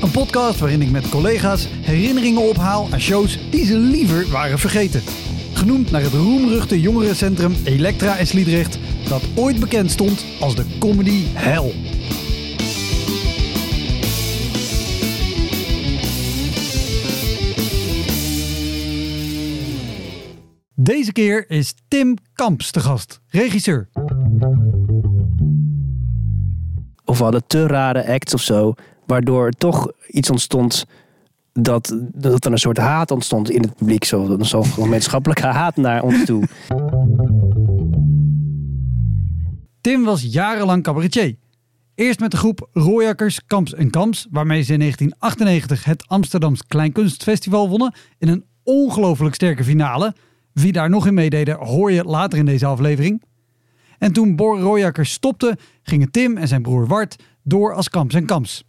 Een podcast waarin ik met collega's herinneringen ophaal aan shows die ze liever waren vergeten. Genoemd naar het roemruchte jongerencentrum Elektra in Sliedrecht, dat ooit bekend stond als de comedy hell. Deze keer is Tim Kamps te gast, regisseur. Of we hadden te rare acts of zo. Waardoor toch iets ontstond. Dat, dat er een soort haat ontstond in het publiek. Zo, zo gemeenschappelijke haat naar ons toe. Tim was jarenlang cabaretier. Eerst met de groep Rooijakkers, Kamps en Kamps, waarmee ze in 1998 het Amsterdams Kleinkunstfestival wonnen in een ongelooflijk sterke finale. Wie daar nog in meededen hoor je later in deze aflevering. En toen Bor Rooijakkers stopte, gingen Tim en zijn broer Wart door als Kamps en Kamps.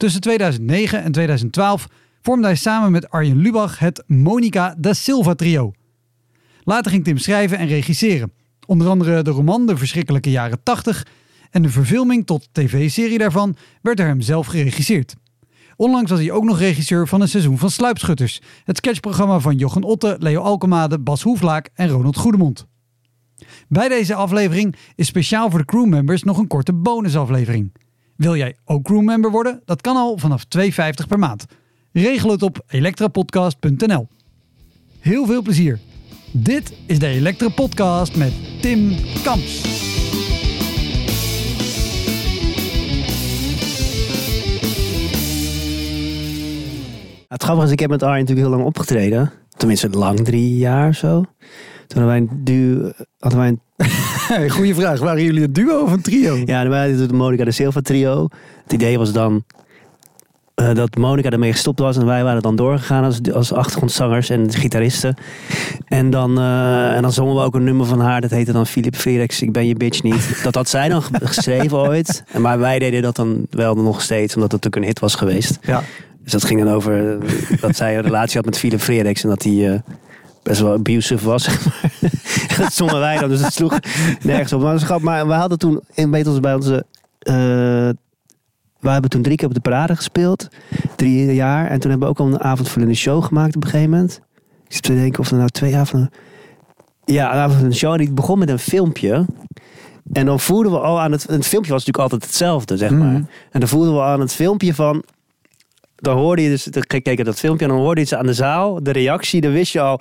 Tussen 2009 en 2012 vormde hij samen met Arjen Lubach het Monica da Silva trio. Later ging Tim schrijven en regisseren. Onder andere de roman De Verschrikkelijke Jaren 80 en de verfilming tot tv-serie daarvan werd door hem zelf geregisseerd. Onlangs was hij ook nog regisseur van een seizoen van Sluipschutters, het sketchprogramma van Jochen Otte, Leo Alkemade, Bas Hoeflaak en Ronald Goedemond. Bij deze aflevering is speciaal voor de crewmembers nog een korte bonusaflevering. Wil jij ook crewmember worden? Dat kan al vanaf 2,50 per maand. Regel het op elektrapodcast.nl. Heel veel plezier. Dit is de Elektra Podcast met Tim Kamps. Het grappige is, ik heb met Arjen natuurlijk heel lang opgetreden. Tenminste, lang, drie jaar zo. Toen hadden wij een duo... Hadden wij een Goeie vraag. Waren jullie een duo of een trio? Ja, wij hadden de Monica de Silva trio. Het idee was dan uh, dat Monica ermee gestopt was en wij waren dan doorgegaan als, als achtergrondzangers en gitaristen. En dan, uh, en dan zongen we ook een nummer van haar, dat heette dan Philip Frerex, Ik ben je bitch niet. Dat had zij dan geschreven ooit. En maar wij deden dat dan wel nog steeds, omdat het natuurlijk een hit was geweest. Ja. Dus dat ging dan over dat zij een relatie had met Philip Frerex en dat hij... Uh, best wel abusive was, zeg maar. dat zongen wij dan, dus het sloeg nergens op. Maar, maar we hadden toen in Beatles bij onze... Uh, we hebben toen drie keer op de parade gespeeld. Drie jaar. En toen hebben we ook al een avondvullende show gemaakt op een gegeven moment. Ik zit te denken of er nou twee avonden... Ja, een avondvullende show. En die begon met een filmpje. En dan voelden we al aan het... Het filmpje was natuurlijk altijd hetzelfde, zeg maar. Mhm. En dan voelden we aan het filmpje van... Dan hoorde je dus... Dan keek je dat filmpje en dan hoorde je iets aan de zaal. De reactie, dan wist je al...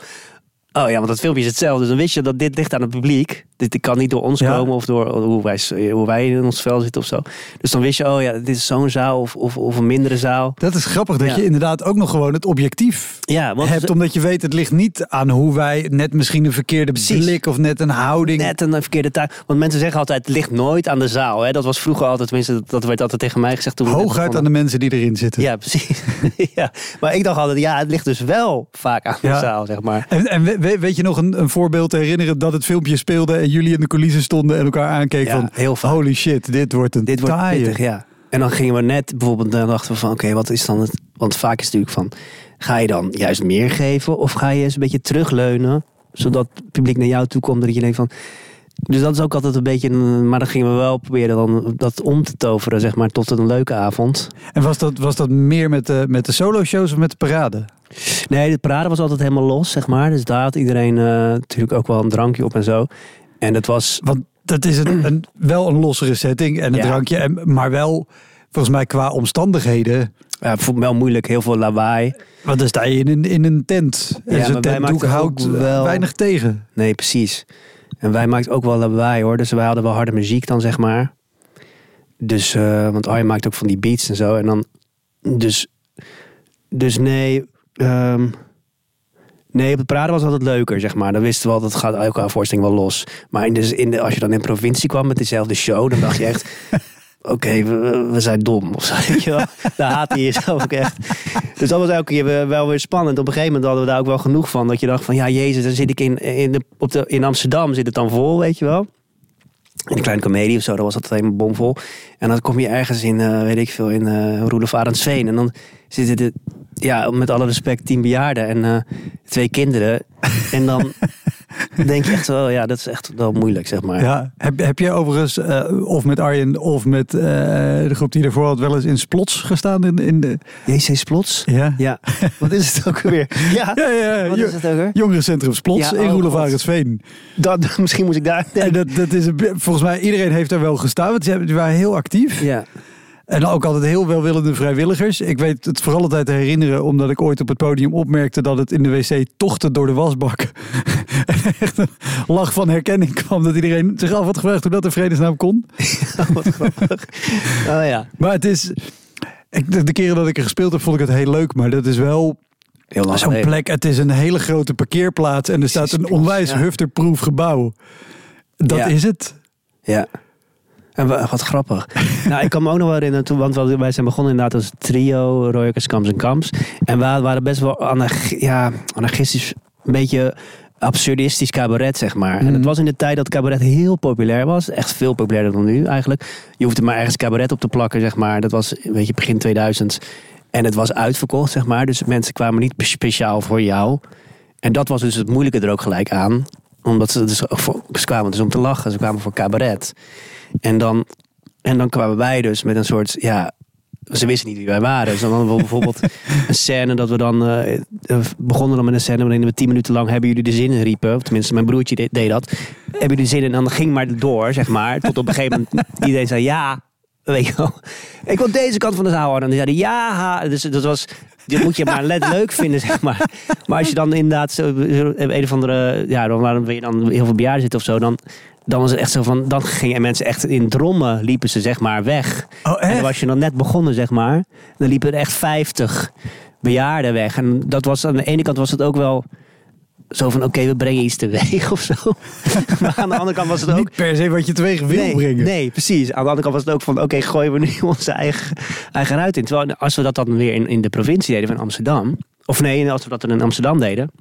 Oh ja, want dat filmpje is hetzelfde. Dus dan wist je dat dit ligt aan het publiek. Dit kan niet door ons Ja. komen of door hoe wij, hoe wij in ons vel zitten of zo. Dus dan wist je, oh ja, dit is zo'n zaal of, of, of een mindere zaal. Dat is grappig dat Ja. je inderdaad ook nog gewoon het objectief Ja, want hebt. Omdat je weet, het ligt niet aan hoe wij net misschien een verkeerde Precies. blik of net een houding. net een verkeerde taak. Want mensen zeggen altijd, het ligt nooit aan de zaal. Hè? Dat was vroeger altijd, tenminste, dat- werd altijd tegen mij gezegd. Toen Hooguit aan de mensen die erin zitten. Ja, precies. ja. Maar ik dacht altijd, ja, het ligt dus wel vaak aan de zaal, zeg maar. En, en we- we- weet je nog een, een voorbeeld te herinneren dat het filmpje speelde en jullie in de coulissen stonden en elkaar aankeken Ja, van heel vaak. holy shit, dit wordt een Dit wordt pittig, ja. En dan gingen we net bijvoorbeeld, dan dachten we van, oké, wat is dan het... Want vaak is het natuurlijk van, ga je dan juist meer geven of ga je eens een beetje terugleunen, zodat het publiek naar jou toe komt dat je denkt van... Dus dat is ook altijd een beetje, een- maar dan gingen we wel proberen dan dat om te toveren, zeg maar, tot een leuke avond. En was dat, was dat meer met de, met de solo-shows of met de parade? Nee, de parade was altijd helemaal los, zeg maar. Dus daar had iedereen eh, natuurlijk ook wel een drankje op en zo. En dat was, Want dat is een, een, wel een lossere setting en een Ja. drankje, en, maar wel volgens mij qua omstandigheden. ja, wel moeilijk, heel veel lawaai. Want dan sta je in een, in een tent. En Ja, zo'n tentdoek houdt wel- weinig tegen. Nee, precies. En wij maakten ook wel lawaai hoor. Dus wij hadden wel harde muziek dan, zeg maar. Dus, eh, want Arjen maakt ook van die beats en zo. En dan, dus, dus nee, ehm, nee, op het praten was altijd leuker, zeg maar. Dan wisten we al, dat gaat elke voorstelling wel los. Maar in de, in de, als je dan in provincie kwam met dezelfde show, dan dacht je echt... oké, we, zijn dom of zo. Weet je wel? Daar haat hij jezelf ook echt. Dus dat was elke keer wel- weer spannend. Op een gegeven moment hadden we daar ook wel genoeg van. Dat je dacht van, ja jezus, dan zit ik in, in, de, op de, in Amsterdam, zit het dan vol, weet je wel. In een kleine comedie of zo, dan was dat helemaal bomvol. En dan kom je ergens in, eh, weet ik veel, in uh, Roelof. En dan zitten de, ja, met alle respect, tien bejaarden en eh, twee kinderen. En dan denk je echt wel, ja, dat is echt wel moeilijk, zeg maar. Ja, heb, heb je overigens, eh, of met Arjen of met eh, de groep die ervoor had, wel eens in Splots gestaan? In, in de... JC Splots? Ja. Ja, wat is het ook weer? Ja, Ja, ja, wat is het ook weer? Jongerencentrum Splots Ja, in oh. Arendsveen. Dat, misschien moet ik daar En dat, dat is volgens mij, iedereen heeft daar wel gestaan, want ze waren heel actief. Ja. En ook altijd heel welwillende vrijwilligers. Ik weet het vooral altijd te herinneren, omdat ik ooit op het podium opmerkte dat het in de wc tochtte door de wasbak. Echt een lach van herkenning kwam dat iedereen zich af had gevraagd hoe dat in vredesnaam kon. wat grappig. Oh ja. Maar het is, ik, de, de keren dat ik er gespeeld heb, vond ik het heel leuk. Maar dat is wel zo'n plek. Het is een hele grote parkeerplaats en er staat een onwijs ja. hufterproof gebouw. Dat Ja. is het. Ja. En wa- wat grappig. nou, ik kan me ook nog wel herinneren, toen, want wij zijn begonnen inderdaad als trio, Royakers, Kamps en Kamps. En we waren best wel anarch, ja, anarchistisch, een beetje absurdistisch cabaret, zeg maar. En Mhm. het was in de tijd dat cabaret heel populair was. Echt veel populairder dan nu eigenlijk. Je hoefde maar ergens cabaret op te plakken, zeg maar. Dat was, weet je, begin 2000. En het was uitverkocht, zeg maar. Dus mensen kwamen niet speciaal voor jou. En dat was dus het moeilijke er ook gelijk aan. Omdat ze, dus, ze kwamen dus om te lachen. Ze kwamen voor cabaret. En dan, en dan kwamen wij dus met een soort, ja, ze wisten niet wie wij waren. Dus dan hadden we bijvoorbeeld een scène dat we dan, eh, eh, begonnen dan met een scène waarin we tien minuten lang hebben jullie de zin in riepen. Of tenminste, mijn broertje deed, deed dat. Hebben jullie de zin in? En dan ging maar door, zeg maar. Tot op een gegeven moment iedereen zei ja. Weet je wel. Ik wil deze kant van de zaal houden. En die zeiden ja. ha. Dus dat was, dit moet je maar net leuk vinden, zeg maar. Maar als je dan inderdaad zo, een of andere, ja, dan waren we dan heel veel bejaarden zitten of zo, dan, dan was het echt zo van, dan gingen mensen echt in drommen, liepen ze zeg maar weg. Oh, En dan was je dan net begonnen, zeg maar. Dan liepen er echt 50 bejaarden weg. En dat was aan de ene kant was het ook wel zo van, oké, we brengen iets teweeg of zo. maar aan de andere kant was het ook... Niet per se wat je teweeg wil nee, brengen. nee, precies. Aan de andere kant was het ook van, oké, gooien we nu onze eigen, eigen ruit in. Terwijl als we dat dan weer in, in de provincie deden van Amsterdam... Of nee, als we dat dan in Amsterdam deden...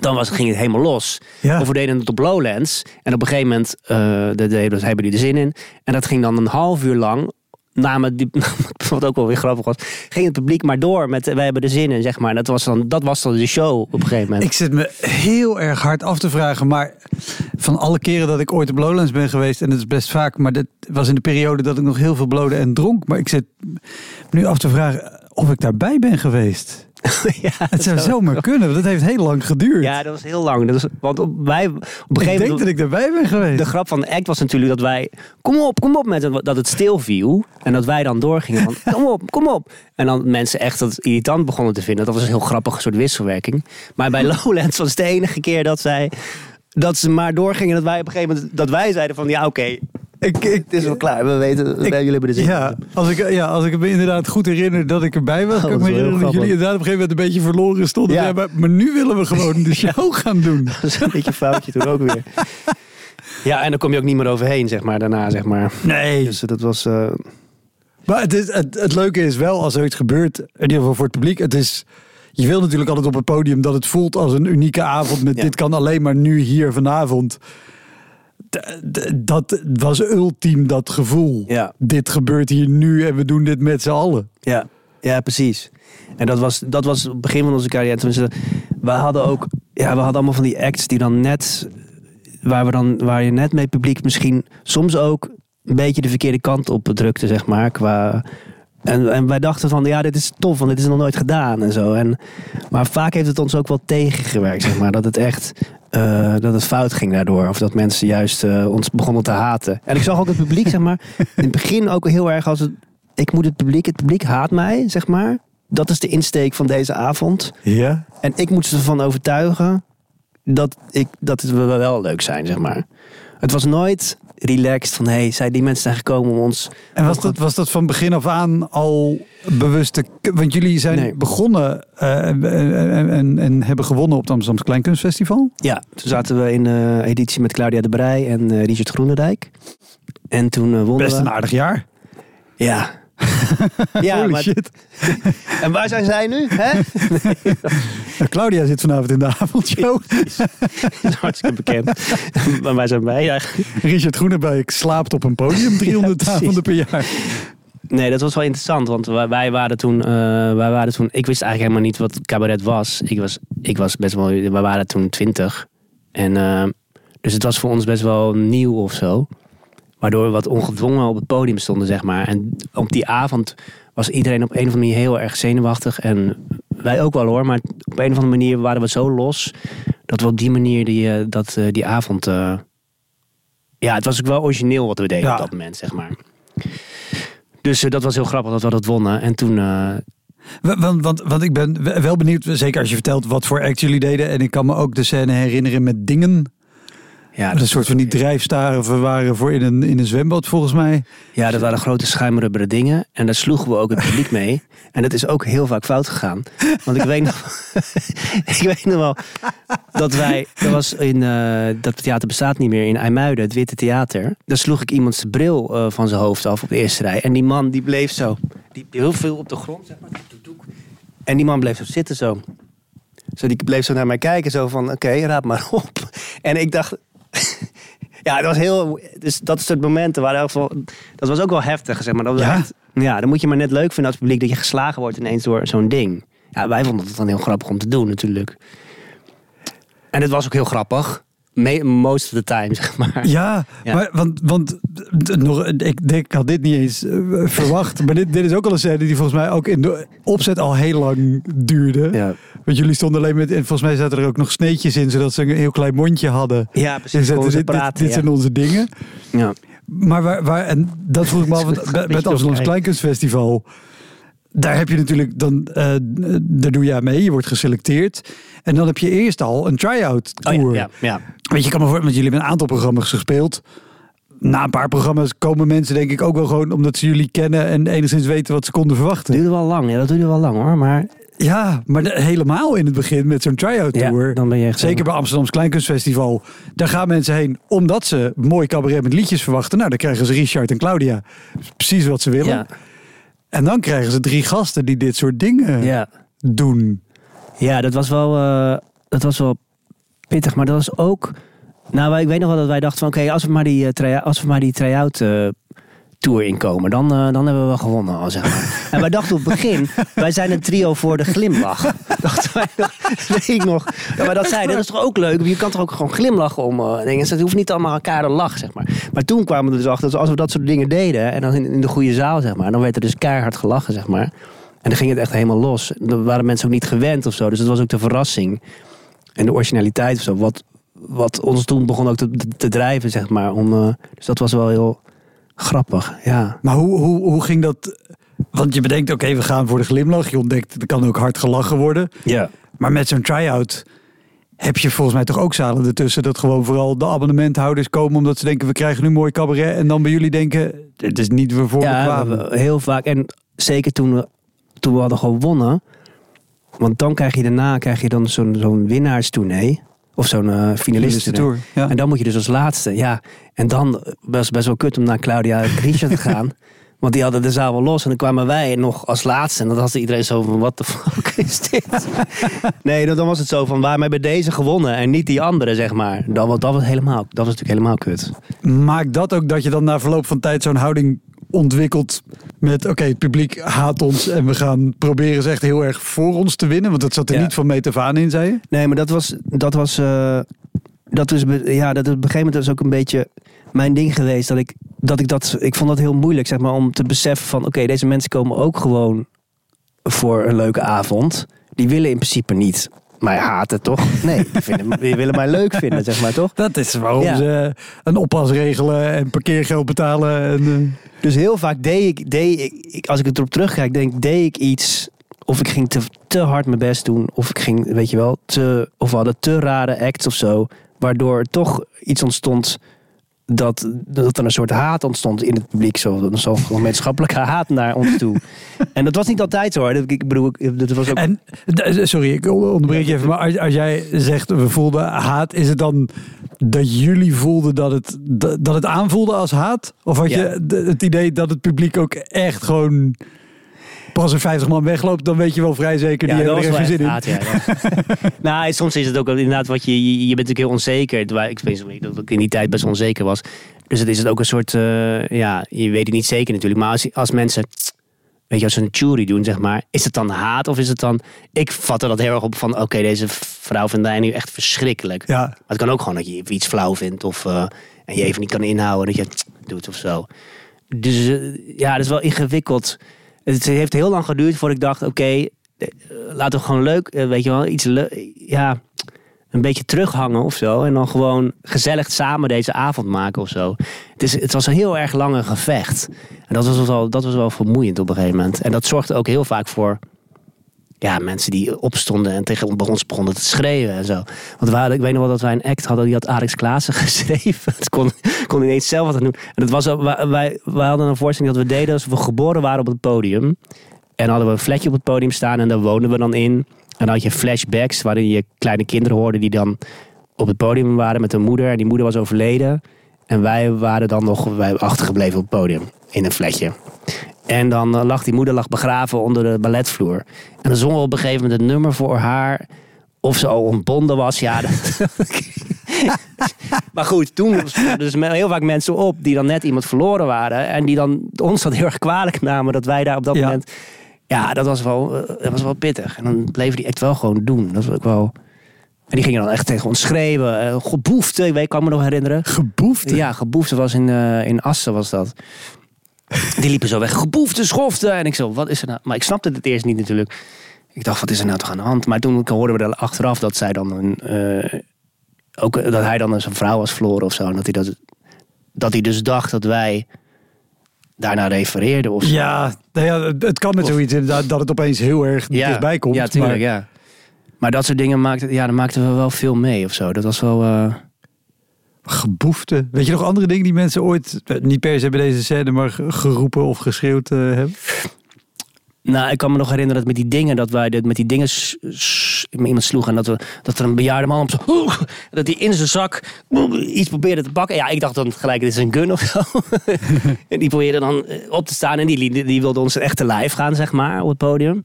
Dan was, ging het helemaal los. Ja. Of we deden het op Lowlands. En op een gegeven moment eh de, de, dus hebben die er zin in. En dat ging dan een half uur lang. Namen die, wat ook wel weer grappig was. Ging het publiek maar door met wij hebben er zin in, zeg maar. Dat was dan, dat was dan de show op een gegeven moment. Ik zit me heel erg hard af te vragen, maar van alle keren dat ik ooit op Lowlands ben geweest, en dat is best vaak, maar dat was in de periode dat ik nog heel veel blode en dronk. Maar ik zit nu af te vragen of ik daarbij ben geweest. ja, Het zou zomaar kunnen, want dat heeft heel lang geduurd. ja, dat was heel lang. Dat was, want op, wij, op een ik gegeven denk moment... dat ik daarbij ben geweest. De grap van de act was natuurlijk dat wij... Kom op, kom op met het, dat het stil viel. En dat wij dan doorgingen van... Kom op, kom op. En dan mensen echt dat irritant begonnen te vinden. Dat was een heel grappige soort wisselwerking. Maar bij Lowlands was het de enige keer dat zij... Dat ze maar doorgingen. Dat wij op een gegeven moment... Dat wij zeiden van... Ja, oké. Ik, ik, het is wel klaar. We weten... Ik- jullie hebben de zin. ja, als ik, ja, als ik me inderdaad goed herinner dat ik erbij was, Oh, kan ik me herinneren dat jullie inderdaad op een gegeven moment een beetje verloren stonden. Ja. Maar, maar nu willen we gewoon de show gaan doen. Dat is een beetje een foutje toen ook weer. Ja, en dan kom je ook niet meer overheen, zeg maar. Daarna, zeg maar. Nee. Dus dat was... eh, Maar het, is, het, het leuke is wel, als er iets gebeurt, in ieder geval voor het publiek, het is... Je wil natuurlijk altijd op het podium dat het voelt als een unieke avond met Ja. dit kan alleen maar nu hier vanavond. Dat was ultiem dat gevoel. Ja. Dit gebeurt hier nu en we doen dit met z'n allen. Ja, ja precies. En dat was, dat was het begin van onze carrière. Tenminste, we hadden ook, ja, we hadden allemaal van die acts die dan net, waar, we dan, waar je net mee publiek misschien soms ook een beetje de verkeerde kant op drukte, zeg maar. Qua, en, en wij dachten van, ja, dit is tof, want dit is nog nooit gedaan en zo. En, maar vaak heeft het ons ook wel tegengewerkt, zeg maar. Dat het echt, eh, dat het fout ging daardoor. Of dat mensen juist eh, ons begonnen te haten. En ik zag ook het publiek, zeg maar, in het begin ook heel erg als het, ik moet het publiek, het publiek haat mij, zeg maar. Dat is de insteek van deze avond. Ja? En ik moet ze ervan overtuigen dat, ik, dat het wel leuk zijn, zeg maar. Het was nooit relaxed van, hey, zij die mensen zijn gekomen om ons... En was dat, was dat van begin af aan al bewuste... Want jullie zijn Nee. begonnen eh, en, en, en, en hebben gewonnen op het Amsterdamse Kleinkunstfestival. Ja, toen zaten we in de editie met Claudia de Brij en eh, Richard Groenendijk. En toen eh, wonnen Best een aardig jaar. Ja. ja, Holy maar, shit. en waar zijn zij nu? Hè? Nou, Claudia zit vanavond in de avondshow. Dat is hartstikke bekend. maar waar zijn wij eigenlijk? Richard Groenendijk slaapt op een podium 300 Ja, avonden per jaar. Nee, dat was wel interessant, want wij, wij waren toen, eh, wij waren toen, ik wist eigenlijk helemaal niet wat cabaret was. Ik was, ik was best wel, we waren toen twintig. En eh, dus het was voor ons best wel nieuw of zo. Waardoor we wat ongedwongen op het podium stonden, zeg maar. En op die avond was iedereen op een of andere manier heel erg zenuwachtig. En wij ook wel hoor, maar op een of andere manier waren we zo los. Dat we op die manier die, eh, dat, eh, die avond... eh, ja, het was ook wel origineel wat we deden Ja. op dat moment, zeg maar. Dus dat was heel grappig dat we dat wonnen. En toen... Wa- Want, want, want ik ben we- wel benieuwd, zeker als je vertelt wat voor act jullie deden. En ik kan me ook de scène herinneren met dingen. Ja, Dat een soort van die drijfstaren waren voor in een, in een zwembad volgens mij. Ja, dat waren grote schuimrubberen dingen. En daar sloegen we ook het publiek mee. En dat is ook heel vaak fout gegaan. Want ik weet nog, ik weet nog wel dat wij... Dat was in... eh, dat theater bestaat niet meer. In IJmuiden, het Witte Theater. Daar sloeg ik iemand zijn bril eh, van zijn hoofd af op de eerste rij. En die man die bleef zo... Die heel veel op de grond, zeg maar. En die man bleef zo zitten zo. Zo, die bleef zo naar mij kijken. Zo van, oké, raad maar op. En ik dacht... Ja, dat was heel. Dus dat soort momenten waren ook wel. Dat was ook wel heftig, zeg maar. Dat was Ja? echt- ja, dan moet je maar net leuk vinden als publiek dat je geslagen wordt ineens door zo'n ding. Ja, wij vonden het dan heel grappig om te doen, natuurlijk. En het was ook heel grappig. Most of the time, zeg maar. Ja, Ja. Maar, want, want nog, ik denk, ik had dit niet eens eh, verwacht. Maar dit, dit is ook al een scène die volgens mij ook in de opzet al heel lang duurde. Ja, Want jullie stonden alleen met, en volgens mij zaten er ook nog sneetjes in, zodat ze een heel klein mondje hadden. ja precies. zetten, dit, ja. zijn onze dingen. Ja. Maar waar, waar en dat vroeg ik me af, Het bij het beetje Amsterdamse. Kleinkunstfestival, daar heb je natuurlijk, dan, eh, daar doe je aan mee, je wordt geselecteerd. En dan heb je eerst al een try-out Oh, tour. ja, ja, ja. Weet je, ik kan me voor, want jullie hebben een aantal programma's gespeeld. Na een paar programma's komen mensen denk ik ook wel gewoon omdat ze jullie kennen en enigszins weten wat ze konden verwachten. duurde wel lang. Ja, dat duurde wel lang hoor. Maar Ja, maar de- helemaal in het begin met zo'n try-out ja, tour. dan ben je echt. Zeker bij Amsterdams Kleinkunstfestival. Daar gaan mensen heen omdat ze mooi cabaret met liedjes verwachten. Nou, dan krijgen ze Richard en Claudia. Precies wat ze willen. Ja, En dan krijgen ze drie gasten die dit soort dingen ja. doen. Ja, dat was wel, eh, dat was wel pittig. Maar dat was ook... Nou, ik weet nog wel dat wij dachten van... Oké, als we maar die, eh, try- als we maar die try-out eh, tour inkomen... Dan, eh, dan hebben we gewonnen al, zeg maar. en wij dachten op het begin... Wij zijn een trio voor de glimlach. dachten wij nog. Weet ik nog. Ja, maar dat zei, dat is toch ook leuk? Je kan toch ook gewoon glimlachen om eh, dingen. Het hoeft niet allemaal elkaar te lachen, zeg maar. Maar toen kwamen we dus achter... Dat als we dat soort dingen deden... En dan in, in de goede zaal, zeg maar... Dan werd er dus keihard gelachen, zeg maar. En dan ging het echt helemaal los. Dan waren mensen ook niet gewend of zo. Dus dat was ook de verrassing. En de originaliteit of zo. Wat, wat ons toen begon ook te, te drijven, zeg maar. Om, eh, dus dat was wel heel grappig, ja. Maar hoe, hoe, hoe ging dat? Want je bedenkt, oké, we gaan voor de glimlach. Je ontdekt, er kan ook hard gelachen worden. Ja. Maar met zo'n try-out heb je volgens mij toch ook zalen ertussen... dat gewoon vooral de abonnementhouders komen... omdat ze denken, we krijgen nu mooi cabaret. En dan bij jullie denken, dit is niet waarvoor we Ja, kwamen. we- heel vaak. En zeker toen we, toen we hadden gewonnen. Want dan krijg je daarna krijg je dan zo'n zo'n winnaarstournee. Of zo'n eh finalistentour. tour. Ja. En dan moet je dus als laatste. Ja. En dan was het best wel kut om naar Claudia Richard te gaan. Want die hadden de zaal wel los. En dan kwamen wij nog als laatste. En dan had iedereen zo van, wat de fuck is dit? nee, dan dan was het zo van, waarom hebben deze gewonnen? En niet die andere, zeg maar. Dat, was- dat, was, helemaal, dat was natuurlijk helemaal kut. Maakt dat ook dat je dan na verloop van tijd zo'n houding ontwikkelt met oké, het publiek haat ons en we gaan proberen ze echt heel erg voor ons te winnen, want dat zat er Ja. niet van meet af aan in, zei je? Nee, maar dat was. Dat was. eh, dat is. Ja, dat is op een gegeven moment ook een beetje mijn ding geweest. Dat ik dat. Ik, dat ik vond dat heel moeilijk, zeg maar, om te beseffen van. Oké, deze mensen komen ook gewoon voor een leuke avond. Die willen in principe niet mij haten, toch? Nee, die, vinden, die willen mij leuk vinden, zeg maar, toch? Dat is waarom Ja. ze een oppas regelen en parkeergeld betalen. En, eh, Dus heel vaak deed ik, deed ik, als ik het erop terugkijk, denk ik, deed ik iets. Of ik ging te, te hard mijn best doen. Of ik ging, weet je wel, te, of we hadden te rare acts of zo. Waardoor toch iets ontstond dat, dat er een soort haat ontstond in het publiek. Zo, zo gemeenschappelijke haat naar ons toe. en dat was niet altijd zo hoor. Dat- Ik bedoel, dat was ook... En, sorry, ik onderbreek je even. Maar als, als jij zegt we voelden haat, is het dan dat jullie voelden dat het, dat het aanvoelde als haat? Of had Ja. je het idee dat het publiek ook echt gewoon... Pas er 50 man wegloopt, dan weet je wel vrij zeker, die Ja, hebben er geen zin in. haat, ja, nou, soms is het ook inderdaad wat je, je, je bent natuurlijk heel onzeker. Ik weet niet dat ik in die tijd best onzeker was. Dus het is het ook een soort, eh, ja, je weet het niet zeker natuurlijk. Maar als, als mensen, weet je, als ze een jury doen, zeg maar. Is het dan haat of is het dan... Ik vatte dat heel erg op van, oké, deze vrouw vindt mij nu echt verschrikkelijk. Ja, Maar het kan ook gewoon dat je iets flauw vindt of eh, en je even niet kan inhouden dat je het doet of zo. Dus eh, ja, dat is wel ingewikkeld. Het heeft heel lang geduurd voordat ik dacht, oké, eh, laten we gewoon leuk, eh, weet je wel, iets leuk, ja, een beetje terughangen of zo. En dan gewoon gezellig samen deze avond maken of zo. Het, is, het was een heel erg lange gevecht. En dat was wel, dat was wel vermoeiend op een gegeven moment. En dat zorgde ook heel vaak voor ja, mensen die opstonden en tegen ons begonnen te schreeuwen en zo. Want we hadden, ik weet nog wel dat wij een act hadden, die had Alex Klaassen geschreven. Het kon, kon ineens zelf wat doen. En dat was wij, wij, wij hadden een voorstelling dat we deden als we geboren waren op het podium. En hadden we een flatje op het podium staan en daar woonden we dan in. En dan had je flashbacks waarin je kleine kinderen hoorde die dan op het podium waren met hun moeder. En die moeder was overleden. En wij waren dan nog wij achtergebleven op het podium in een flatje. En dan eh, lag die moeder lag begraven onder de balletvloer. En dan zongen we op een gegeven moment het nummer voor haar. Of ze al ontbonden was. Ja, dat- maar goed, toen dus heel vaak mensen op die dan net iemand verloren waren. En die dan ons dat heel erg kwalijk namen dat wij daar op dat Ja. moment... Ja, dat was, wel, eh, dat was wel pittig. En dan bleven die echt wel gewoon doen. Dat was ook wel... En die gingen dan echt tegen ons schreeuwen. Uh, geboefte, ik kan me nog herinneren. geboefte. Ja, geboefte was in, eh, in Assen was dat. Die liepen zo weg. Geboefte, schofte. En ik zo, wat is er nou? Maar ik snapte het eerst niet natuurlijk. Ik dacht, wat is er nou toch aan de hand? Maar toen hoorden we er achteraf dat zij dan een... eh, ook dat hij dan zijn vrouw was verloren of zo. En dat hij, dat, dat hij dus dacht dat wij daarna refereerden of zo. Ja, nou ja, het- kan met Of- zoiets inderdaad dat het opeens heel erg dichtbij komt. Ja, tuurlijk, maar ja. Maar dat soort dingen maakten, ja, daar maakten we wel veel mee of zo. Dat was wel... eh, Geboefte. Weet je nog andere dingen die mensen ooit, eh, niet per se bij deze scène, maar ge- geroepen of geschreeuwd eh, hebben? Nou, ik kan me nog herinneren dat met die dingen, dat wij dit, met die dingen iemand sloegen. En dat, we, dat er een bejaarde man op zo, dat hij in zijn zak iets probeerde te pakken. Ja, ik dacht dan gelijk, dit is een gun of zo. en die probeerde dan eh, op te staan en die, die, wilde ons een echte lijf gaan, zeg maar, op het podium.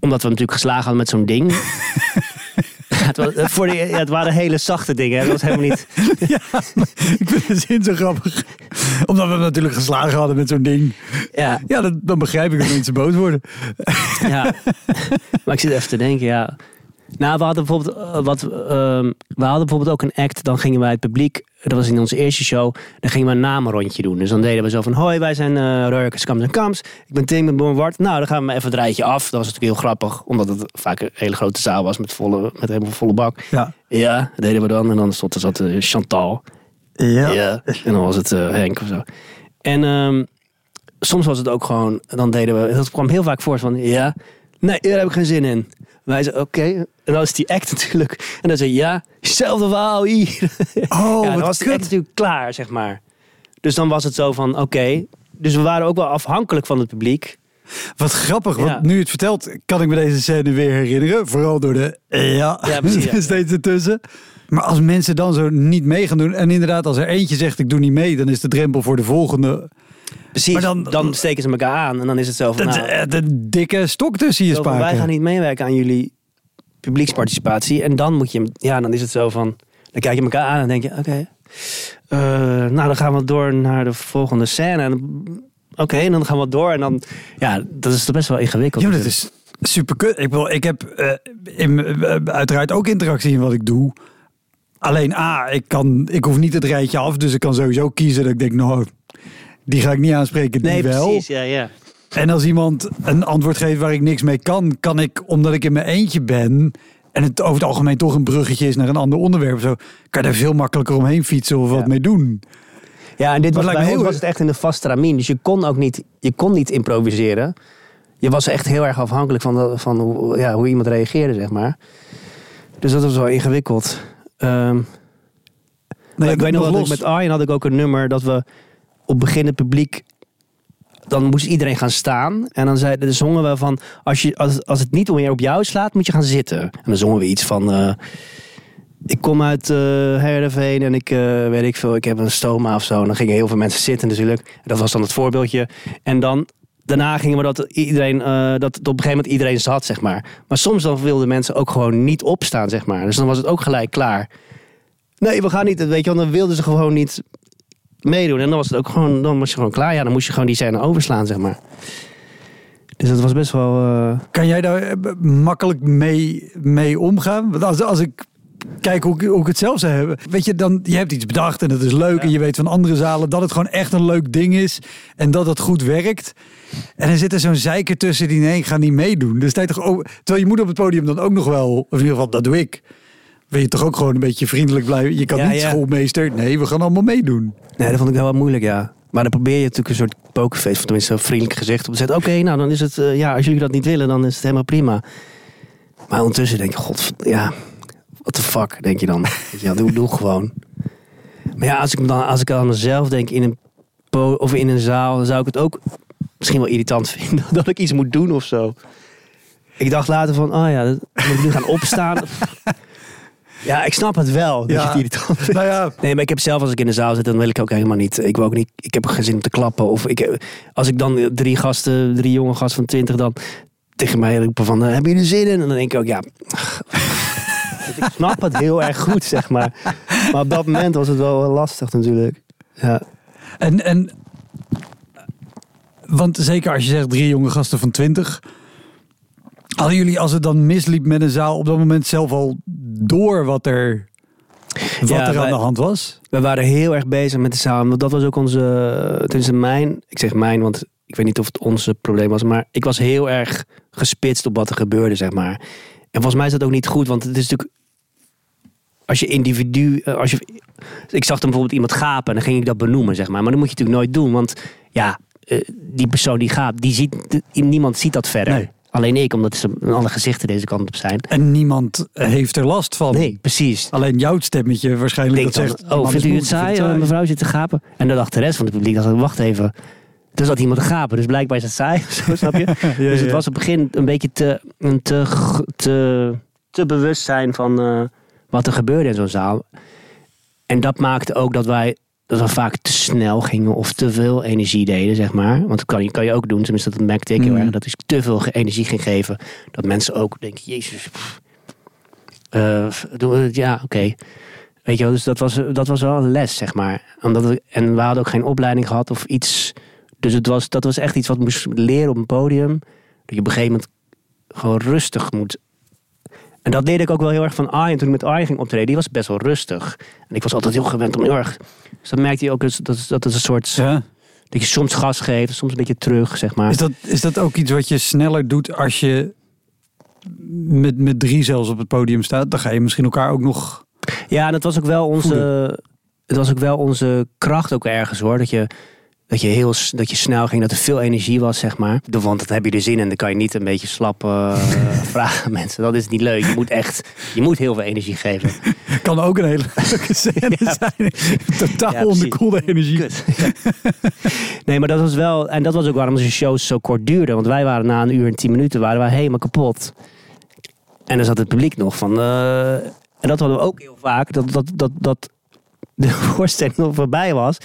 Omdat we natuurlijk geslagen hadden met zo'n ding. Het, was- voor de, ja, het waren hele zachte dingen. Dat was helemaal niet... ja, ik vind de zin zo grappig. Omdat we hem natuurlijk geslagen hadden met zo'n ding. Ja, Ja, dat, dan begrijp ik dat mensen boos worden. Ja, maar ik zit even te denken, ja. Nou, we hadden bijvoorbeeld, eh, wat, ehm, we hadden bijvoorbeeld ook een act. Dan gingen wij het publiek, dat was in onze eerste show, dan gingen we een namenrondje doen. Dus dan deden we zo van, hoi, wij zijn eh Rurkers, Kams en Kams. Ik ben Tim, ik ben Wart. Nou, dan gaan we even het rijtje af. Dat was natuurlijk heel grappig, omdat het vaak een hele grote zaal was met, volle, met helemaal volle bak. Ja. Ja, dat deden we dan. En dan stond er zat eh, Chantal. Ja. En dan was het Henk of zo. En ehm, soms was het ook gewoon, dan deden we, dat kwam heel vaak voor van, ja, nee, daar heb ik geen zin in. Wij zeiden, oké. En dan is die act natuurlijk. En dan zei je, ja, hetzelfde verhaal hier. Oh, ja, dan was natuurlijk klaar, zeg maar. Dus dan was het zo van, oké. Dus we waren ook wel afhankelijk van het publiek. Wat grappig, want Ja. nu je het vertelt, kan ik me deze scène weer herinneren. Vooral door de eh, ja, Ja, precies, ja. steeds ertussen. Maar als mensen dan zo niet mee gaan doen... en inderdaad, als er eentje zegt ik doe niet mee... dan is de drempel voor de volgende... Precies, Maar dan- dan, steken ze elkaar aan. En dan is het zo van, De, nou, de, de dikke stok tussen je spaken. wij gaan niet meewerken aan jullie publieksparticipatie. En dan moet je, ja, dan is het zo van, dan kijk je elkaar aan en denk je, oké, eh, nou dan gaan we door naar de volgende scène. Oké, en dan gaan we door en dan, ja, dat is toch best wel ingewikkeld. Ja, dat is super kut. Ik, wil, ik heb eh, in, eh, uiteraard ook interactie in wat ik doe. Alleen A, ik, kan, ik hoef niet het rijtje af. Dus ik kan sowieso kiezen dat ik denk, nou, die ga ik niet aanspreken, die Nee, wel. precies, ja, ja. En als iemand een antwoord geeft waar ik niks mee kan, kan ik, omdat ik in mijn eentje ben... en het over het algemeen toch een bruggetje is naar een ander onderwerp... Zo, kan je daar veel makkelijker omheen fietsen of wat mee doen. Ja, en dit was, bij heel- was het echt in de vaste ramien. Dus je kon ook niet, je kon niet improviseren. Je was echt heel erg afhankelijk van, de, van hoe, ja, hoe iemand reageerde, zeg maar. Dus dat was wel ingewikkeld. Ehm, Maar ik weet nog nog dat ik met Arjen had ik ook een nummer dat we op beginnend publiek. Dan moest iedereen gaan staan. En dan, zei, dan zongen we van. Als, je, als, als het niet meer op jou slaat, moet je gaan zitten. En dan zongen we iets van. eh, ik kom uit Herderveen en ik eh, weet ik veel, ik heb een stoma of zo. En dan gingen heel veel mensen zitten natuurlijk. Dat was dan het voorbeeldje. En dan daarna gingen we dat iedereen, eh, dat op een gegeven moment iedereen zat, zeg maar. Maar soms dan wilden mensen ook gewoon niet opstaan, zeg maar. Dus dan was het ook gelijk klaar. Nee, we gaan niet. Weet je, dan wilden ze gewoon niet meedoen. En dan was het ook gewoon, dan was je gewoon klaar. Ja, dan moest je gewoon die scène overslaan, zeg maar. Dus dat was best wel. eh, Kan jij daar eh, makkelijk mee, mee omgaan? Want als, als ik kijk hoe, ik- hoe ik het zelf zou hebben. Weet je, dan, je hebt iets bedacht en het is leuk. En je weet van andere zalen dat het gewoon echt een leuk ding is. En dat het goed werkt. En dan zit er zo'n zeiker tussen die nee, ik ga niet meedoen. Dus je toch ook, terwijl je moet op het podium dan ook nog wel, of in ieder geval dat doe ik. Wil je toch ook gewoon een beetje vriendelijk blijven? Je kan Ja, niet ja. schoolmeester. Nee, we gaan allemaal meedoen. Nee, dat vond ik wel wat moeilijk, ja. Maar dan probeer je natuurlijk een soort pokerface, of tenminste een vriendelijk gezicht op te zetten. Oké, nou dan is het, eh, ja, als jullie dat niet willen, dan is het helemaal prima. Maar ondertussen denk je, god, ja, what the fuck, denk je dan. Ja, doe, doe gewoon. Maar ja, als ik, dan, als ik aan mezelf denk in een, po of in een zaal, dan zou ik het ook misschien wel irritant vinden dat ik iets moet doen of zo. Ik dacht later van, oh ja, dat- moet ik nu gaan opstaan? ja, ik snap het wel, dat Ja. je het irritant vindt. Nou ja, Nee, maar ik heb zelf als ik in de zaal zit, dan wil ik ook helemaal niet. Ik wil ook niet. Ik heb geen zin om te klappen. Of ik, als ik dan drie gasten, drie jonge gasten van twintig dan tegen mij roepen van, eh, hebben jullie zin in? En dan denk ik ook, ja. Ik snap het heel erg goed, zeg maar. Maar op dat moment was het wel lastig natuurlijk. Ja. En, en want zeker als je zegt drie jonge gasten van 20. Hadden jullie, als het dan misliep met een zaal, op dat moment zelf al door wat er, wat Ja, er aan de hand was? We waren heel erg bezig met de zaal. Want dat was ook onze. Tenminste, mijn. Ik zeg mijn, want ik weet niet of het onze probleem was. Maar ik was heel erg gespitst op wat er gebeurde, zeg maar. En volgens mij is dat ook niet goed. Want het is natuurlijk. Als je individu. eh, Als je, ik zag dan bijvoorbeeld iemand gapen. En dan ging ik dat benoemen, zeg maar. Maar dat moet je natuurlijk nooit doen. Want ja, eh, die persoon die gaapt. Die ziet, niemand ziet dat verder. Nee. Alleen ik, omdat ze alle gezichten deze kant op zijn. En niemand heeft er last van. Nee, precies. Alleen jouw stemmetje waarschijnlijk denk dat dan, zegt... oh, vindt u het moeilijk, saai? mevrouw zit te gapen. En dan dacht de rest van het publiek, dacht, wacht even. Er zat iemand te gapen, dus blijkbaar is het saai. Zo, snap je? Ja, dus het was op het begin een beetje te, een te, te, te bewust zijn van eh, wat er gebeurde in zo'n zaal. En dat maakte ook dat wij dat we vaak te snel gingen of te veel energie deden, zeg maar. Want dat kan je, kan je ook doen, tenminste dat merkte ik heel Mm. erg. Dat ik te veel energie ging geven. Dat mensen ook denken, jezus, het? ja, oké. Weet je wel, dus dat was, dat was wel een les, zeg maar. Omdat we, en we hadden ook geen opleiding gehad of iets. Dus het was, dat was echt iets wat we moesten leren op een podium. Dat je op een gegeven moment gewoon rustig moet. En dat leerde ik ook wel heel erg van Arjen. Toen ik met Arjen ging optreden, die was best wel rustig. En ik was altijd heel gewend om heel erg... Dus dat merkte je ook, dus dat, dat is een soort... Ja. Dat je soms gas geeft, soms een beetje terug, zeg maar. Is, dat, is dat ook iets wat je sneller doet als je met, met drie zelfs op het podium staat? Dan ga je misschien elkaar ook nog... Ja, en dat was ook wel onze, Voelen. het was ook wel onze kracht ook ergens hoor. Dat je, dat je heel dat je snel ging, dat er veel energie was, zeg maar. Want dat heb je er zin in. Dan kan je niet een beetje slap eh, vragen mensen. Dat is niet leuk. Je moet echt, je moet heel veel energie geven. Kan ook een hele leuke scène Ja. zijn. Totaal Ja, onderkoelde energie. Kut. nee, maar dat was wel, en dat was ook waarom onze shows zo kort duurden. Want wij waren na een uur en tien minuten waren wij helemaal kapot. En dan zat het publiek nog van. eh, en dat hadden we ook heel vaak. Dat, dat, dat, dat de voorstelling nog voorbij was.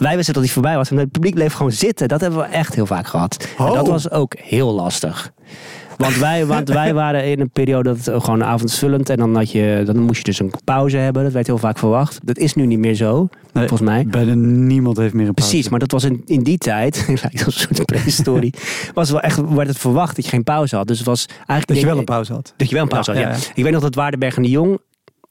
Wij wisten dat die voorbij was. En het publiek bleef gewoon zitten. Dat hebben we echt heel vaak gehad. En Oh. dat was ook heel lastig. Want wij, want wij waren in een periode dat het gewoon avondvullend. En dan, had je, dan moest je dus een pauze hebben. Dat werd heel vaak verwacht. Dat is nu niet meer zo, Nee, volgens mij. Bijna niemand heeft meer een pauze. Precies, maar dat was in, in die tijd, lijkt een soort prehistorie, was wel echt, werd het verwacht dat je geen pauze had. Dus het was eigenlijk... Dat je wel een pauze had. Dat je wel een pauze Ja, had, ja. Ik weet nog dat Waardenberg en de Jong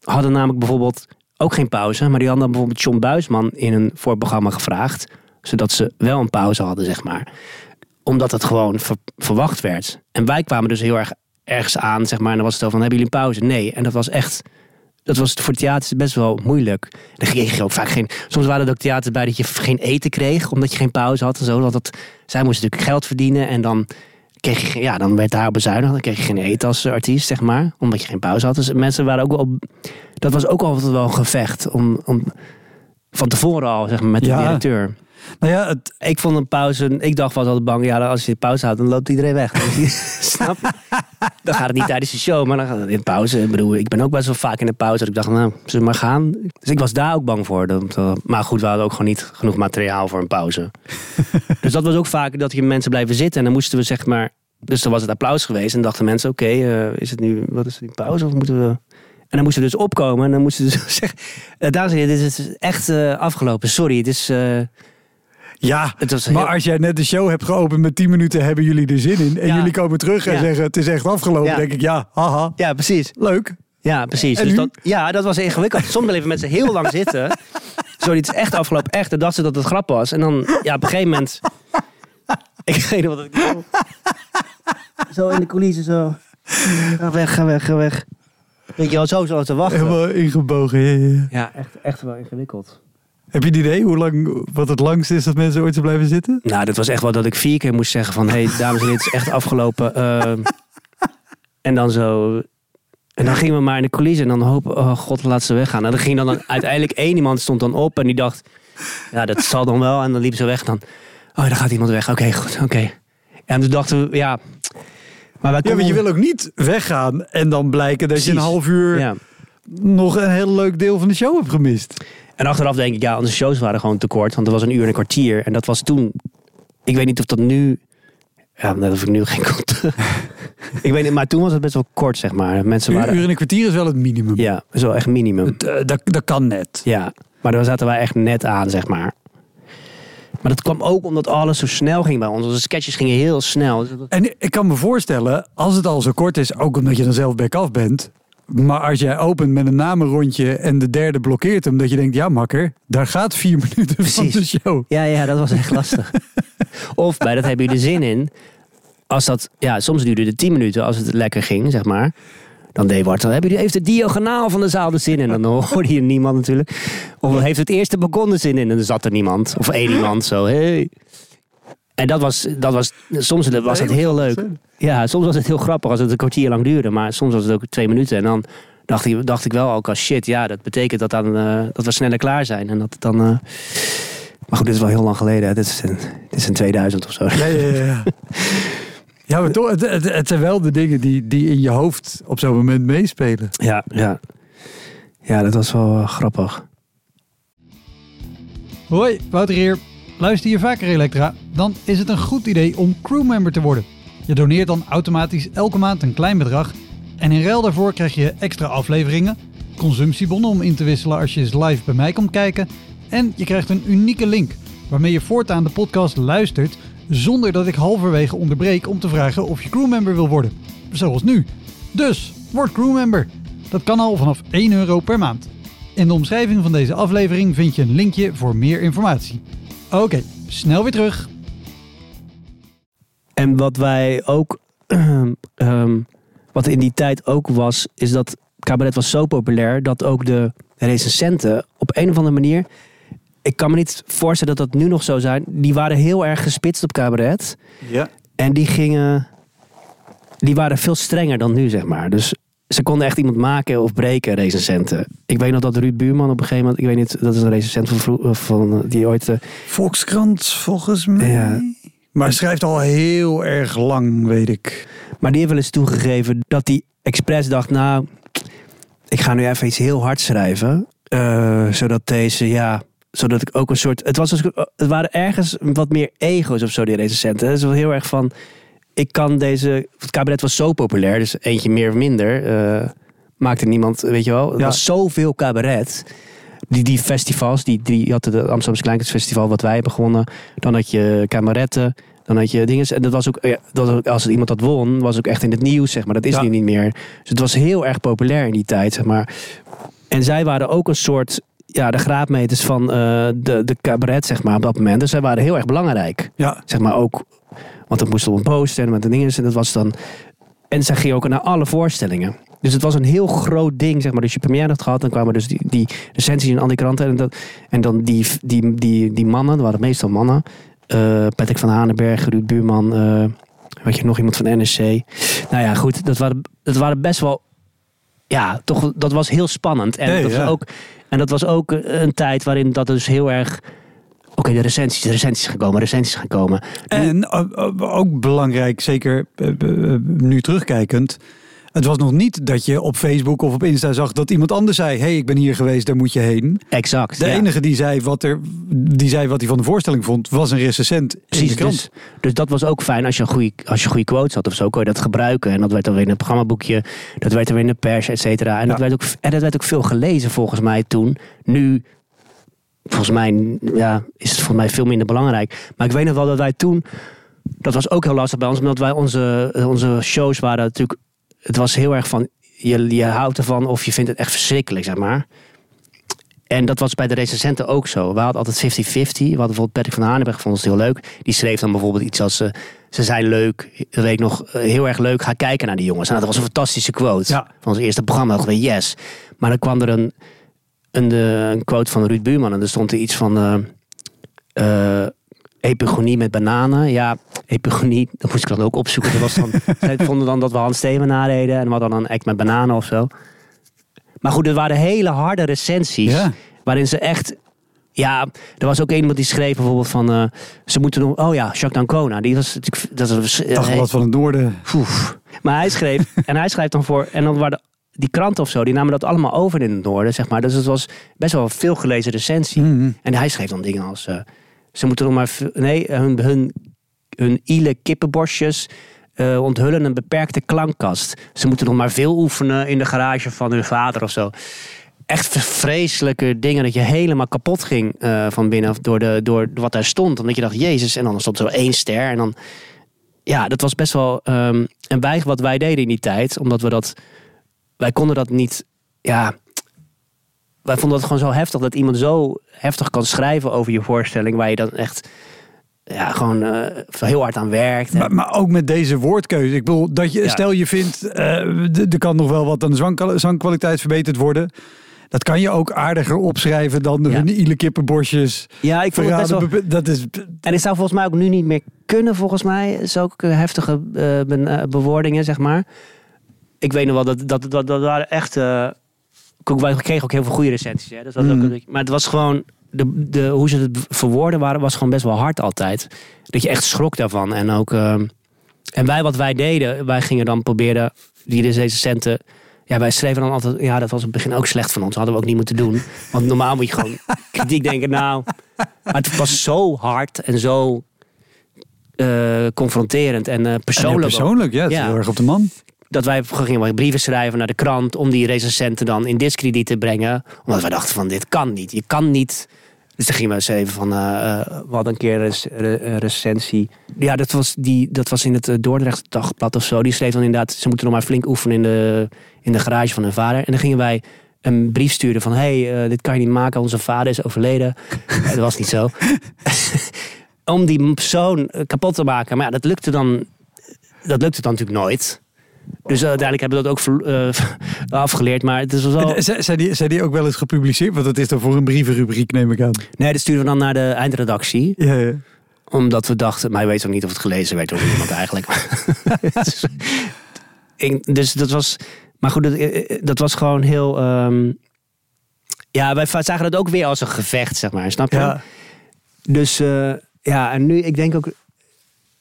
hadden namelijk bijvoorbeeld ook geen pauze. Maar die hadden dan bijvoorbeeld John Buisman in een voorprogramma gevraagd. Zodat ze wel een pauze hadden, zeg maar. Omdat het gewoon ver- verwacht werd. En wij kwamen dus heel erg ergens aan, zeg maar. En dan was het zo van, hebben jullie een pauze? Nee. En dat was echt... Dat was voor theater best wel moeilijk. Dan kreeg je ook vaak geen... Soms waren er ook theaters bij dat je geen eten kreeg. Omdat je geen pauze had en zo. Want dat, zij moesten natuurlijk geld verdienen. En dan kreeg je, ja, dan werd daar bezuinigd. Dan kreeg je geen eten als artiest, zeg maar. Omdat je geen pauze had. Dus mensen waren ook wel dat was ook altijd wel een gevecht. Om, om, van tevoren al, zeg maar, met de Ja. directeur. Nou ja, het, Ik vond een pauze, ik dacht was altijd bang, ja, als je pauze houdt, dan loopt iedereen weg. Snap je? Dan gaat het niet tijdens de show, maar dan gaat het in pauze. Ik bedoel, ik ben ook best wel vaak in de pauze. Dat ik dacht, nou, zullen we maar gaan? Dus ik was daar ook bang voor. Dat, eh, maar goed, we hadden ook gewoon niet genoeg materiaal voor een pauze. dus dat was ook vaak dat je mensen blijven zitten. En dan moesten we zeg maar, dus dan was het applaus geweest. En dachten mensen, oké, eh, is het nu, wat is het nu, pauze? Of moeten we... En dan moesten we dus opkomen en dan moesten ze dus zeggen... eh, dames en heren, dit is echt eh, afgelopen. Sorry, het is... eh, ja, maar heel- als jij net de show hebt geopend met 10 minuten, hebben jullie er zin in. En Ja. jullie komen terug en Ja. zeggen het is echt afgelopen. Ja. denk ik, ja, haha, Ja, precies. leuk. Ja, precies. En Dus dat, ja, dat was ingewikkeld. Soms bleven mensen heel lang zitten. Sorry, het is echt afgelopen. Echt, dan dachten ze dat het grap was. En dan, ja, op een gegeven moment... Ik weet niet wat ik doe. Zo in de coulissen, zo. Ga weg, ga weg, ga weg. Weet je wel, zo zo te wachten. Helemaal ingebogen. Ja, ja, ja. Ja, echt, echt wel ingewikkeld. Heb je een idee hoe lang, wat het langst is dat mensen ooit zo blijven zitten? Nou, dat was echt wel dat ik vier keer moest zeggen van... Hé, hey, dames en heren, het is echt afgelopen. Ehm, en dan zo... En dan gingen we maar in de coulissen en dan hopen... Oh god, laat ze weggaan. En dan ging dan uiteindelijk één iemand stond dan op en die dacht... Ja, dat zal dan wel. En dan liep ze weg dan... Oh, daar gaat iemand weg. Oké, goed, oké. En toen dachten we, ja... Maar wij Ja, want je wil ook niet weggaan en dan blijken dat je een half uur Ja. nog een heel leuk deel van de show hebt gemist. En achteraf denk ik, ja, onze shows waren gewoon te kort. Want er was een uur en een kwartier. En dat was toen... Ik weet niet of dat nu... Ja, dat hoef ik nu geen kort. ik weet niet, maar toen was het best wel kort, zeg maar. Mensen Een waren... uur en een kwartier is wel het minimum. Ja, dat is wel echt minimum. Het, eh, dat, dat kan net. Ja, maar daar zaten wij echt net aan, zeg maar. Maar dat kwam ook omdat alles zo snel ging bij ons. Onze sketches gingen heel snel. Dus En ik kan me voorstellen, als het al zo kort is, ook omdat je dan zelf back-af bent. Maar als jij opent met een namenrondje en de derde blokkeert hem, dat je denkt, ja makker, daar gaat vier minuten van de show. Ja, ja, dat was echt lastig. of bij dat hebben jullie zin in. Als dat, ja, soms duurde het 10 minuten als het lekker ging, zeg maar. Dan deed Bart, dan hebben jullie heeft de diagonaal van de zaal er zin in. En dan hoorde je niemand natuurlijk. Of heeft het eerste balkon er zin in en dan zat er niemand. Of één iemand zo, hey. En dat was, dat was soms was het heel leuk. Ja, soms was het heel grappig als het een kwartier lang duurde. Maar soms was het ook twee minuten. En dan dacht ik, dacht ik wel ook als shit, ja, dat betekent dat, dan, eh, dat we sneller klaar zijn. En dat het dan... eh, Maar goed, dit is wel heel lang geleden. hè. Dit is in, dit is in 2000 of zo. Ja, ja, ja. ja. Maar toch, het, het, het zijn wel de dingen die, die in je hoofd op zo'n moment meespelen. Ja, ja. Ja, dat was wel eh, grappig. Hoi, Wouter hier. Luister je vaker Elektra? Dan is het een goed idee om crewmember te worden. Je doneert dan automatisch elke maand een klein bedrag. En in ruil daarvoor krijg je extra afleveringen, consumptiebonnen om in te wisselen als je eens live bij mij komt kijken. En je krijgt een unieke link waarmee je voortaan de podcast luistert zonder dat ik halverwege onderbreek om te vragen of je crewmember wil worden. Zoals nu. Dus, word crewmember. Dat kan al vanaf 1 euro per maand. In de omschrijving van deze aflevering vind je een linkje voor meer informatie. Oké, snel weer terug. En wat wij ook... ehm, wat in die tijd ook was, is dat cabaret was zo populair dat ook de recensenten op een of andere manier... Ik kan me niet voorstellen dat dat nu nog zo zijn. Die waren heel erg gespitst op cabaret. Ja. En die gingen. Die waren veel strenger dan nu, zeg maar. Dus ze konden echt iemand maken of breken, recensenten. Ik weet nog dat Ruud Buurman op een gegeven moment. Ik weet niet, dat is een recensent van, vro- van eh, die ooit. eh, Volkskrant volgens mij. Ja. Maar hij schrijft al heel erg lang, weet ik. maar die heeft wel eens toegegeven dat hij expres dacht: Nou, ik ga nu even iets heel hard schrijven. eh, zodat deze, ja. Zodat ik ook een soort. Het, was, dus- het waren ergens wat meer ego's of zo, die recensenten. Het is wel heel erg van. Ik kan deze. Het cabaret was zo populair, dus eentje meer of minder. eh, maakte niemand, weet je wel. Er Ja. was zoveel cabaret. Die, die festivals, die, die je had het Amsterdamse Kleinkunstfestival, wat wij hebben gewonnen. Dan had je cabaretten. Dan had je dingen. En dat was ook, ja, dat als iemand dat won, was ook echt in het nieuws, zeg maar. Dat is Ja. nu niet meer. Dus het was heel erg populair in die tijd, zeg maar. En zij waren ook een soort, ja, de graadmeters van eh, de, de cabaret, zeg maar, op dat moment. Dus zij waren heel erg belangrijk. Ja, Zeg maar ook, want dat moest op een poster en met de dingen. En dat was dan. En zij ging ook naar alle voorstellingen. Dus het was een heel groot ding, zeg maar. Dus je première had gehad, dan kwamen dus die, die recensies in al die kranten. En, dat, en dan die, die, die, die mannen, dat waren meestal mannen. eh, Patrick van Hanenberg, Ruud Buurman, eh weet je, nog iemand van NSC. Nou ja, goed, dat waren, dat waren best wel ja, toch, dat was heel spannend. En, Nee, dat, ja. was ook, en dat was ook een tijd waarin dat dus heel erg... Oké, de recensies, de recensies gaan komen, recensies gaan komen. En eh, eh, ook belangrijk, zeker eh, nu terugkijkend. Het was nog niet dat je op Facebook of op Insta zag dat iemand anders zei: hey, ik ben hier geweest, daar moet je heen. Exact. De ja. enige die zei, wat er, die zei wat hij van de voorstelling vond, was een recensent Precies, dus, dus dat was ook fijn als je een goede, als je goede quotes had of zo, kon je dat gebruiken. En dat werd dan weer in het programmaboekje, dat werd er weer in de pers, et cetera. En, dat werd ook, en dat werd ook veel gelezen volgens mij toen. Nu, volgens mij, ja, is het volgens mij veel minder belangrijk. Maar ik weet nog wel dat wij toen, dat was ook heel lastig bij ons, omdat wij onze, onze shows waren natuurlijk, het was heel erg van, je, je houdt ervan of je vindt het echt verschrikkelijk, zeg maar. En dat was bij de recensenten ook zo. We hadden altijd 50-50. We hadden bijvoorbeeld Patrick van Hanenberg, vond ons heel leuk. Die schreef dan bijvoorbeeld iets als... eh, ze zijn leuk, dat weet ik nog, eh, heel erg leuk. Ga kijken naar die jongens. Nou, dat was een fantastische quote. Ja. Van ons eerste programma. we, yes. Maar dan kwam er een, een, eh, een quote van Ruud Buurman. En er stond er iets van... epigonie met bananen. Ja, epigonie, dat moest ik dan ook opzoeken. Dat was dan, zij vonden dan dat we Hans Steven nadeden. En we hadden dan een act met bananen of zo. Maar goed, het waren hele harde recensies. Ja. Waarin ze echt... Ja, er was ook iemand die schreef bijvoorbeeld van... eh, ze moeten nog... Oh ja, Jacques D'Ancona. Die was. Dat was, Dagblad van het Noorden. Maar hij schreef, en hij schrijft dan voor, en dan waren die kranten of zo, die namen dat allemaal over in het noorden, zeg maar. Dus het was best wel een veel gelezen recensie. Mhm. En hij schreef dan dingen als, eh, ze moeten nog maar, nee, hun, hun, hun ile kippenborstjes eh, onthullen een beperkte klankkast. Ze moeten nog maar veel oefenen in de garage van hun vader of zo. Echt vreselijke dingen dat je helemaal kapot ging eh, van binnen door, de, door wat daar stond. Omdat je dacht, jezus, en dan stond zo één ster en dan ja, dat was best wel. ehm en wij, wat wij deden in die tijd, omdat we dat. Wij konden dat niet. Ja. Wij vonden het gewoon zo heftig dat iemand zo heftig kan schrijven over je voorstelling, waar je dan echt. Ja, gewoon eh, heel hard aan werkt. Maar, maar ook met deze woordkeuze. Ik bedoel, dat je, Ja. stel je vindt, d- er kan nog wel wat aan de zang- zangkwaliteit verbeterd worden. Dat kan je ook aardiger opschrijven dan de Ja. kippenbosjes. ja, ik vond het best wel. Dat is, En het zou volgens mij ook nu niet meer kunnen, volgens mij. Zulke heftige eh, bewoordingen, zeg maar. Ik weet nog wel, dat, dat, dat, dat waren echt... wij kregen ook heel veel goede recensies. Hè? Dus dat ook, een- maar het was gewoon... De, de, hoe ze het verwoorden waren, was gewoon best wel hard altijd. Dat je echt schrok daarvan. En ook... ehm, en wij, wat wij deden, wij gingen dan proberen... Die recensenten... Ja, wij schreven dan altijd... Ja, dat was in het begin ook slecht van ons. hadden we ook niet moeten doen. Want normaal moet je gewoon kritiek denken. Nou, maar het was zo hard en zo eh, confronterend en eh, persoonlijk. persoonlijk, ja, het is Ja. heel erg op de man. Dat wij gingen brieven schrijven naar de krant om die recensenten dan in discrediet te brengen. Omdat wij dachten van dit kan niet. Je kan niet. Dus dan gingen we eens even van, eh, eh, we hadden een keer een rec- re- een recensie. Ja, dat was, die, dat was in het eh, Dordrecht Dagblad of zo. Die schreef dan inderdaad, ze moeten nog maar flink oefenen in de, in de garage van hun vader. En dan gingen wij een brief sturen van, hey, dit kan je niet maken, onze vader is overleden. Dat was niet zo. Om die persoon kapot te maken. Maar ja, dat lukte dan, dat lukte dan natuurlijk nooit. Dus eh, uiteindelijk hebben we dat ook ver- eh, afgeleerd. Maar het is wel z- zijn, die, zijn die ook wel eens gepubliceerd? Want dat is dan voor een brievenrubriek, neem ik aan. Nee, dat sturen we dan naar de eindredactie. Ja, ja. Omdat we dachten, maar je weet ook niet of het gelezen werd door iemand eigenlijk. dus, ik- dus dat was, maar goed, dat, eh, dat was gewoon heel. ehm, ja, wij zagen dat ook weer als een gevecht, zeg maar, snap je? Ja. Dus eh, ja, en nu, ik denk ook.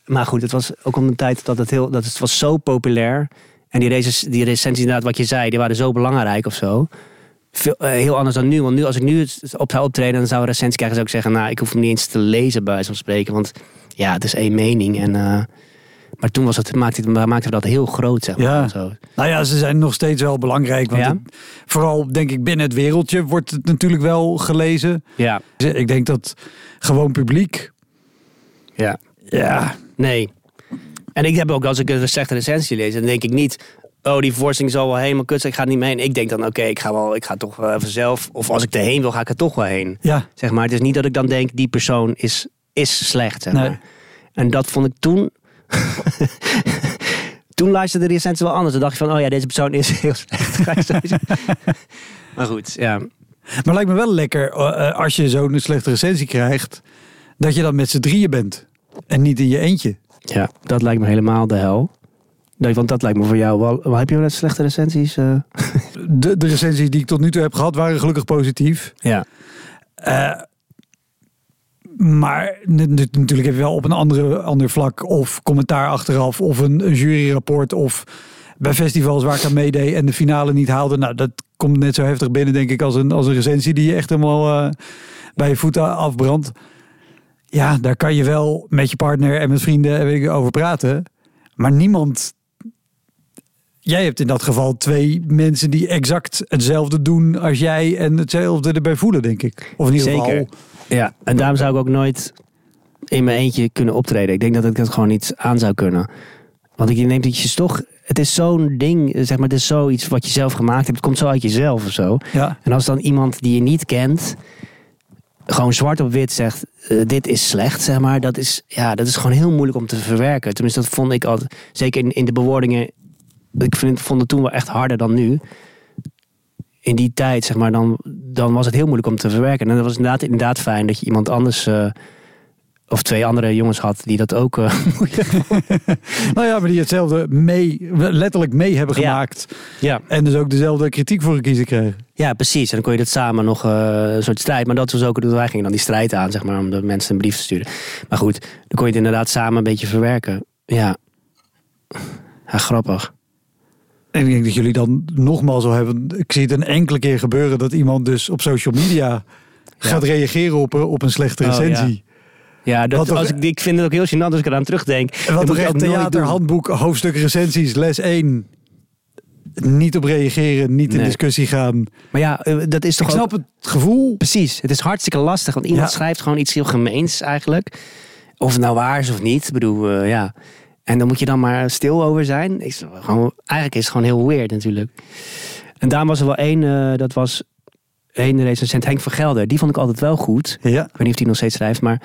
Maar goed, het was ook om een tijd dat het heel. Dat het was zo populair. En die, reces, die recensies, inderdaad, wat je zei, die waren zo belangrijk of zo. Veel, eh, heel anders dan nu. Want nu, als ik nu het op zou optreden, dan zou een recensie krijgen, zou ik zeggen, nou, ik hoef hem niet eens te lezen, bij van spreken. Want ja, het is één mening. En, eh, maar toen was het, maakte, het, maakte dat heel groot, zeg maar. Ja. Zo. Nou ja, ze zijn nog steeds wel belangrijk. Want Ja? het- vooral, denk ik, binnen het wereldje wordt het natuurlijk wel gelezen. Ja, Ik denk dat gewoon publiek... ja. Ja, Nee. En ik heb ook, als ik een slechte recensie lees, dan denk ik niet... Oh, die voorstelling zal wel helemaal kut zijn, ik ga er niet mee heen. Ik denk dan, oké, ik ga wel, ik ga toch wel even zelf... Of als ik erheen wil, ga ik er toch wel heen. ja. Zeg maar, het is niet dat ik dan denk, die persoon is, is slecht, zeg Nee. maar. En dat vond ik toen... toen luisterde de recensie wel anders. Dan dacht je van, oh ja, deze persoon is heel slecht. Maar goed, ja. Maar lijkt me wel lekker eh, als je zo'n slechte recensie krijgt... dat je dan met z'n drieën bent. En niet in je eentje. Ja, dat lijkt me helemaal de hel. Nee, want dat lijkt me voor jou wel... Heb je wel net slechte recensies? eh? de, de recensies die ik tot nu toe heb gehad waren gelukkig positief. Ja. Eh, maar natuurlijk heb je wel op een andere, ander vlak of commentaar achteraf of een, een juryrapport of bij festivals waar ik aan meedeed en de finale niet haalde. Nou, dat komt net zo heftig binnen denk ik als een, als een recensie die je echt helemaal eh, bij je voeten afbrandt. Ja, daar kan je wel met je partner en met vrienden en weet ik, over praten. Maar niemand... Jij hebt in dat geval twee mensen die exact hetzelfde doen als jij en hetzelfde erbij voelen, denk ik. Of in ieder Zeker. geval Ja, en daarom zou ik ook nooit in mijn eentje kunnen optreden. Ik denk dat ik dat gewoon niet aan zou kunnen. Want ik denk dat je toch... Het is zo'n ding, zeg maar, het is zoiets wat je zelf gemaakt hebt. Het komt zo uit jezelf of zo. Ja, En als dan iemand die je niet kent... gewoon zwart op wit zegt... eh, dit is slecht, zeg maar. Dat is, ja, dat is gewoon heel moeilijk om te verwerken. Tenminste, dat vond ik altijd... Zeker in, in de bewoordingen... Ik vond het toen wel echt harder dan nu. In die tijd, zeg maar, dan, dan was het heel moeilijk om te verwerken. En dat was inderdaad, inderdaad fijn dat je iemand anders... eh, of twee andere jongens had die dat ook eh, nou ja, maar die hetzelfde mee, letterlijk mee hebben gemaakt. Ja. En dus ook dezelfde kritiek voor gekiezen kregen. Ja, precies. En dan kon je dat samen nog eh, een soort strijd. Maar dat was ook, wij gingen dan die strijd aan, zeg maar, om de mensen een brief te sturen. Maar goed, dan kon je het inderdaad samen een beetje verwerken. Ja. Ja, grappig. En ik denk dat jullie dan nogmaals zo hebben. Ik zie het een enkele keer gebeuren dat iemand dus op social media gaat reageren op, een- op een slechte Oh, ja. dat, Wat als ik, ik vind het ook heel gênant als ik eraan terugdenk. Wat toch ik echt theaterhandboek, hoofdstuk recensies, les 1. Niet op reageren, niet in discussie gaan. Maar ja, eh, dat is Ik toch ook... snap het gevoel. Precies, het is hartstikke lastig. Want iemand Ja. schrijft gewoon iets heel gemeens eigenlijk. Of het nou waar is of niet. Ik bedoel, eh, ja. En dan moet je dan maar stil over zijn. Is gewoon, eigenlijk is het gewoon heel weird natuurlijk. En daar was er wel één, eh, dat was één recensent, Henk van Gelder. Die vond ik altijd wel goed. Ja, Ik weet niet of hij nog steeds schrijft, maar...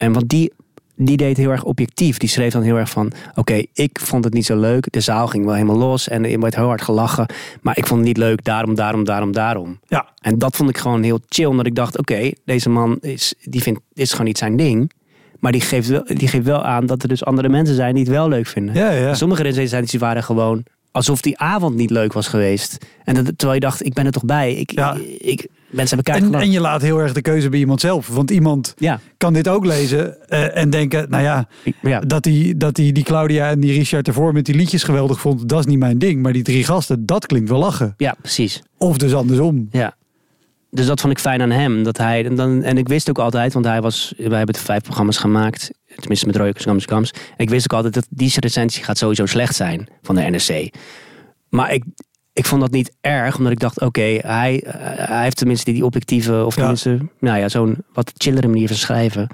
En want die, die deed heel erg objectief. Die schreef dan heel erg van... Oké, ik vond het niet zo leuk. De zaal ging wel helemaal los en er werd heel hard gelachen. Maar ik vond het niet leuk, daarom, daarom, daarom, daarom. ja. En dat vond ik gewoon heel chill. Omdat ik dacht, oké, deze man is, die vindt, is gewoon niet zijn ding. Maar die geeft, wel, die geeft wel aan dat er dus andere mensen zijn die het wel leuk vinden. ja, ja. Sommige recensies waren gewoon alsof die avond niet leuk was geweest. En dat, terwijl je dacht, ik ben er toch bij. Ik, Ja. ik, mensen hebben keihard En, en je laat heel erg de keuze bij iemand zelf. Want iemand Ja, kan dit ook lezen eh, en denken, nou ja, ja. dat hij dat die, die Claudia en die Richard ervoor met die liedjes geweldig vond, dat is niet mijn ding. Maar die drie gasten, dat klinkt wel lachen. ja, precies. Of dus andersom. Ja. Dus dat vond ik fijn aan hem. Dat hij, en, dan, en ik wist ook altijd, want hij was, wij hebben vijf programma's gemaakt. Tenminste met Royal Gams Gams. En ik wist ook altijd dat die recensie gaat sowieso slecht zijn van de NRC. Maar ik, ik vond dat niet erg, omdat ik dacht, oké, hij, hij heeft tenminste die objectieve, of Ja. tenminste, nou ja, zo'n wat chillere manier van schrijven.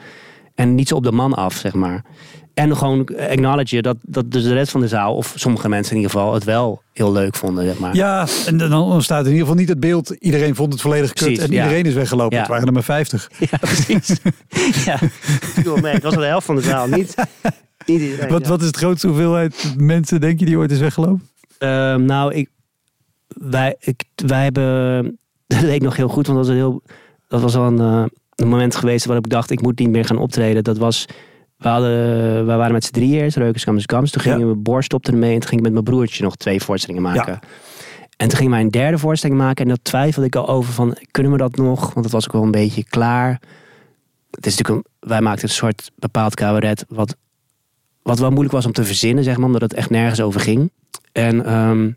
En niet zo op de man af, zeg maar. En gewoon acknowledge dat, dat dus de rest van de zaal, of sommige mensen in ieder geval, het wel heel leuk vonden, zeg maar. Ja, en dan ontstaat in ieder geval niet het beeld. Iedereen vond het volledig kut Precies, en ja. iedereen is weggelopen. Ja. Het waren er maar 50. Ja, precies. ja, mee. Het was wel de helft van de zaal. Niet, niet iedereen. Wat, ja. wat is het grootste hoeveelheid mensen, denk je, die ooit is weggelopen? Ehm, nou, ik, wij, ik, wij hebben... Dat weet ik nog heel goed, want dat was, een heel, dat was al een, eh, een moment geweest waarop ik dacht, ik moet niet meer gaan optreden. Dat was... We, hadden, wij waren met z'n drieën eerst, Reukers, Kams, Kams. Toen gingen Ja. we, Boor stopte ermee en toen ging ik met mijn broertje nog twee voorstellingen maken. En toen ging wij een derde voorstelling maken en dat twijfelde ik al over van, kunnen we dat nog? Want het was ook wel een beetje klaar. Het is natuurlijk een, wij maakten een soort bepaald cabaret wat, wat wel moeilijk was om te verzinnen, zeg maar, omdat het echt nergens over ging. En, ehm,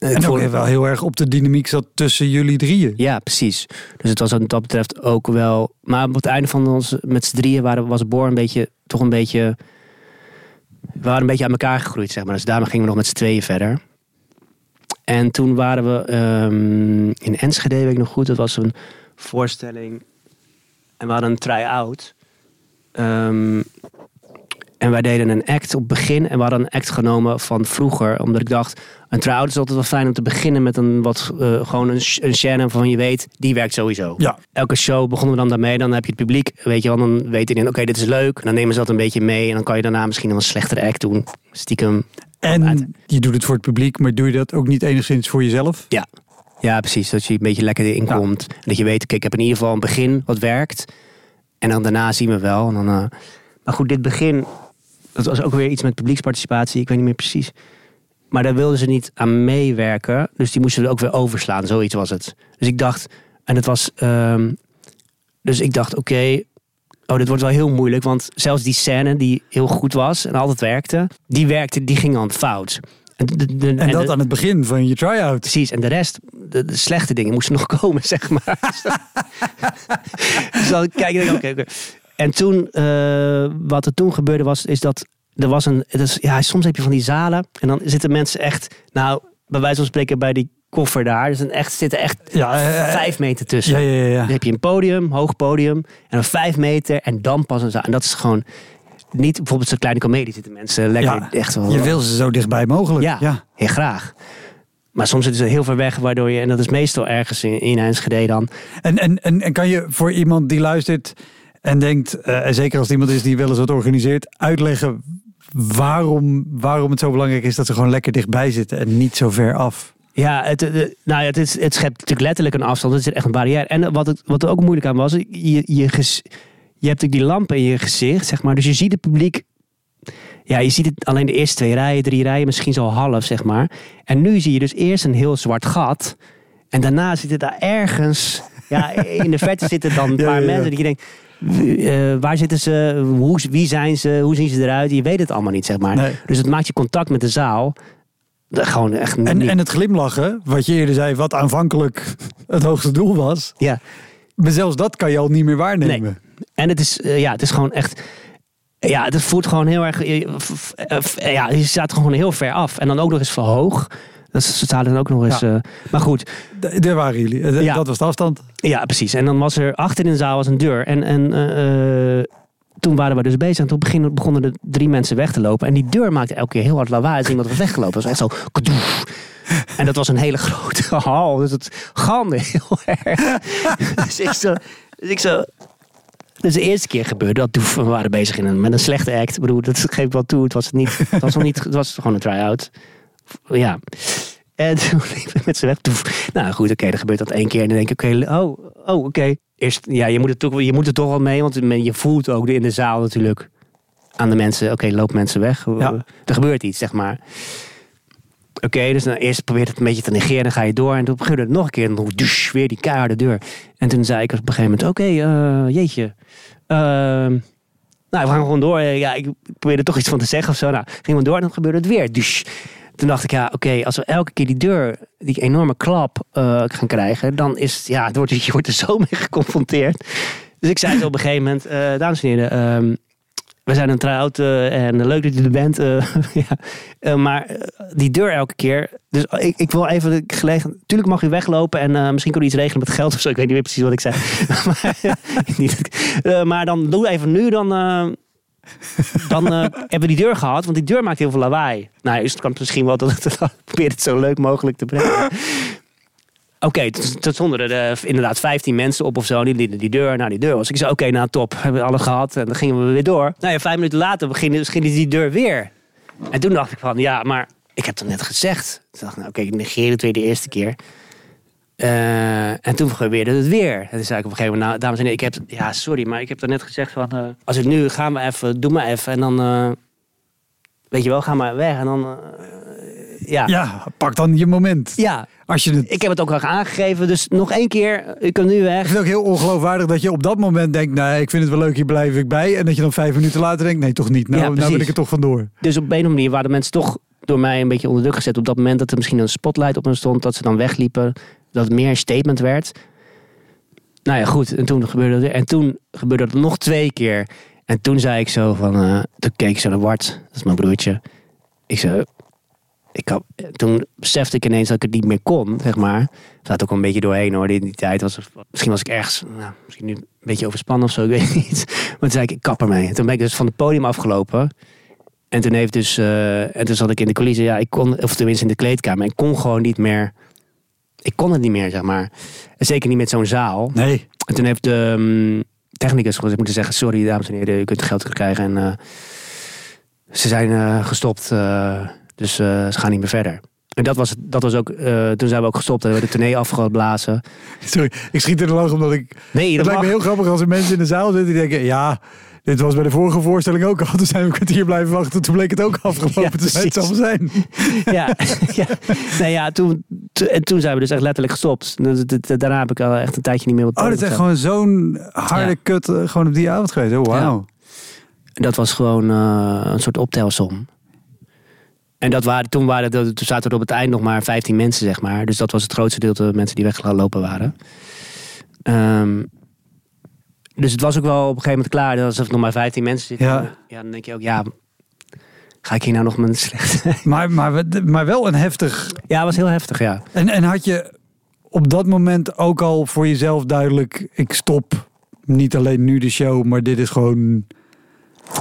En ook vond- wel heel erg op de dynamiek zat tussen jullie drieën. ja, precies. Dus het was wat dat betreft ook wel. Maar op het einde van ons met z'n drieën waren, was Boor een beetje, toch een beetje. We waren een beetje aan elkaar gegroeid, zeg maar. Dus daarmee gingen we nog met z'n tweeën verder. En toen waren we ehm, in Enschede, weet ik nog goed. Dat was een voorstelling. En we hadden een try-out. Ehm, en wij deden een act op het begin. En we hadden een act genomen van vroeger. Omdat ik dacht, een try-out is altijd wel fijn om te beginnen met een wat eh, gewoon een, een scène waarvan je weet, die werkt sowieso. Ja. Elke show begonnen we dan daarmee. Dan heb je het publiek, weet je wel, dan weet iedereen, oké, dit is leuk. Dan nemen ze dat een beetje mee. En dan kan je daarna misschien nog een slechtere act doen. Stiekem. En je doet het voor het publiek, maar doe je dat ook niet enigszins voor jezelf? Ja. Ja, precies. Dat je een beetje lekker erin Ja. komt. En dat je weet, kijk, ik heb in ieder geval een begin wat werkt. En dan daarna zien we wel. En dan, eh, Maar goed, dit begin, dat was ook weer iets met publieksparticipatie. Ik weet niet meer precies. Maar daar wilden ze niet aan meewerken. Dus die moesten we ook weer overslaan. Zoiets was het. Dus ik dacht, en het was. ehm, dus ik dacht, oké. oh, dit wordt wel heel moeilijk. Want zelfs die scène die heel goed was en altijd werkte. Die werkte, die ging dan fout. En, de, de- En dat de- aan het begin van je try-out. Precies, en de rest, de, slechte dingen moesten nog komen, zeg maar. dus dan kijk ik, oké, oké. En toen, eh, wat er toen gebeurde was, is dat er was een, ja, soms heb je van die zalen en dan zitten mensen echt, nou, bij wijze van spreken bij die koffer daar, dus dan echt, zitten echt Ja, eh, eh, vijf meter tussen. ja, ja, ja. Dan heb je een podium, hoog podium, en dan vijf meter en dan pas een zaal. En dat is gewoon niet, bijvoorbeeld zo'n kleine comedie zitten mensen lekker echt wel. Je wil ze zo dichtbij mogelijk. Ja, ja. heel graag. Maar soms zitten ze heel ver weg, waardoor je, en dat is meestal ergens in, in Enschede dan. En, en, en, en kan je voor iemand die luistert en denkt, eh, en zeker als het iemand is die wel eens wat organiseert, uitleggen waarom, waarom het zo belangrijk is dat ze gewoon lekker dichtbij zitten en niet zo ver af? Ja, het, eh, nou ja, het, is, het schept natuurlijk letterlijk een afstand. Het is echt een barrière. En wat, het, wat er ook moeilijk aan was, je, je, ges- je hebt die lampen in je gezicht, zeg maar. Dus je ziet het publiek. Ja, je ziet het alleen de eerste twee rijen, drie rijen, misschien zo half, zeg maar. En nu zie je dus eerst een heel zwart gat. En daarna zitten daar ergens. Ja, in de verte zitten dan een Ja, paar ja, ja. mensen die je denkt. Eh, waar zitten ze? Hoe, wie zijn ze? Hoe zien ze eruit? Je weet het allemaal niet, zeg maar. Nee. Dus het maakt je contact met de zaal. eh, Gewoon echt En, niet. en het glimlachen, wat je eerder zei, wat aanvankelijk het hoogste doel was. ja. Maar zelfs dat kan je al niet meer waarnemen. En het is, eh, ja, het is gewoon echt. Ja, het voelt gewoon heel erg. ja, je staat gewoon heel ver af. En dan ook nog eens verhoog. Dat staat dan ook nog eens. Ja. eh, maar goed, D- daar waren jullie. Eh, Ja. Dat was de afstand. ja, precies. En dan was er achter in de zaal was een deur. En, en eh, toen waren we dus bezig. En toen begonnen er drie mensen weg te lopen. En die deur maakte elke keer heel hard lawaai als iemand was weggelopen. Dat was echt zo. kadoef. En dat was een hele grote hal. Dus het galmde heel erg. dus ik zo. Dus ik zo dus de eerste keer gebeurde dat. We waren bezig in een, met een slechte act. Ik bedoel, dat geef ik wel toe. Het was, het niet, het was, nog niet, het was gewoon een try-out. Ja. En toen liep ik met z'n weg. Nou goed, oké, dan gebeurt dat één keer. En dan denk ik, oké, oh, oh oké. Eerst, ja, je moet, het toch, je moet er toch wel mee. Want je voelt ook in de zaal natuurlijk aan de mensen. Oké, loop mensen weg. Ja. Er gebeurt iets, zeg maar. Oké, dus dan eerst probeert het een beetje te negeren. Dan ga je door. En toen gebeurde het nog een keer. En dan dush, weer die keiharde deur. En toen zei ik op een gegeven moment... Oké, eh, jeetje. Ehm, nou, we gaan gewoon door. Ja, ik probeerde toch iets van te zeggen of zo. Nou, gingen we door en dan gebeurde het weer. Dus toen dacht ik, ja, oké, als we elke keer die deur, die enorme klap eh, gaan krijgen, dan is het, ja, het wordt, je wordt er zo mee geconfronteerd. Dus ik zei zo op een gegeven moment, eh, dames en heren, ehm, we zijn een try-out eh, en leuk dat u er bent. ja. Maar die deur elke keer. Dus ik, ik wil even de. Tuurlijk mag u weglopen en misschien kunnen we iets regelen met geld of zo. Ik weet niet meer precies wat ik zei. maar, niet- maar dan doe even nu, dan. Dan eh, hebben we die deur gehad, want die deur maakt heel veel lawaai. Nou, dus het kan misschien wel dat probeer het zo leuk mogelijk te brengen. Oké, tot, tot stonden er eh, inderdaad 15 mensen op of zo. Die lieten die deur naar die deur was. Ik zei, oké, nou top, hebben we alles gehad. En dan gingen we weer door. Nou ja, vijf minuten later begint begint die deur weer. En toen dacht ik van, ja, maar ik heb het net gezegd. Toen dacht nou oké, ik negeer het weer de eerste keer. Eh, en toen gebeurde het weer. En toen zei ik op een gegeven moment, nou, dames en heren, ik heb, ja, sorry, maar ik heb net gezegd van, eh, als ik nu, gaan we even, doe maar even. En dan, eh, weet je wel, ga maar weg. En dan, ja. ja. Ja, pak dan je moment. Als je het... ik heb het ook al aangegeven, dus nog één keer, u kunt nu Ik weg. het ook heel ongeloofwaardig dat je op dat moment denkt, nee, ik vind het wel leuk, hier blijf ik bij. En dat je dan vijf minuten later denkt, nee, toch niet. Nou, Ja, nou ben ik er toch vandoor. Dus op een of andere manier waren de mensen toch door mij een beetje onder druk gezet. Op dat moment dat er misschien een spotlight op hen stond, dat ze dan wegliepen. Dat het meer een statement werd. Nou ja, goed. En toen gebeurde weer. En toen gebeurde het nog twee keer. En toen zei ik zo van... eh, toen keek ik zo naar Bart. Dat is mijn broertje. Ik zei... Ik had, toen besefte ik ineens dat ik het niet meer kon, zeg maar. Het zat ook een beetje doorheen hoor. In die tijd was misschien was ik ergens, nou, misschien nu een beetje overspannen of zo, ik weet niet. Maar toen zei ik, ik kap ermee. En toen ben ik dus van het podium afgelopen. En toen heeft dus, eh, en toen zat ik in de coulissen, ja, ik kon, of tenminste in de kleedkamer, ik kon gewoon niet meer, ik kon het niet meer, zeg maar. En zeker niet met zo'n zaal. Nee. En toen heeft de mm, technicus gewoon moeten zeggen, sorry dames en heren, u kunt het geld terugkrijgen. En eh, ze zijn eh, gestopt, eh, dus ze gaan niet meer verder. En dat was, dat was ook, toen zijn we ook gestopt en we de tournee afgeblazen. Sorry, ik schiet in de omdat ik... Nee, Het dat lijkt me heel grappig als er mensen in de zaal zitten die denken, ja, Dit was bij de vorige voorstelling ook al. Toen zijn we een kwartier blijven wachten. Toen bleek het ook afgelopen Ja, te zijn. Het zal zijn. ja, ja. Nee, ja toen, to- en toen zijn we dus echt letterlijk gestopt. Dus Daarna heb ik al echt een tijdje niet meer op het Oh, dat is echt gewoon zo'n harde kut eh, gewoon op die avond geweest. Oh, wauw. Dat was gewoon eh, een soort optelsom. En dat waren, toen, waren, toen zaten er op het eind nog maar 15 mensen, zeg maar. Dus dat was het grootste deel van de mensen die weggelopen waren. Ehm, dus het was ook wel op een gegeven moment klaar. Als er nog maar 15 mensen zitten. Ja. Ja. dan denk je ook, ja, ga ik hier nou nog met een slecht... Maar, maar, maar wel een heftig... ja, het was heel heftig, ja. En, en had je op dat moment ook al voor jezelf duidelijk... Ik stop niet alleen nu de show, maar dit is gewoon...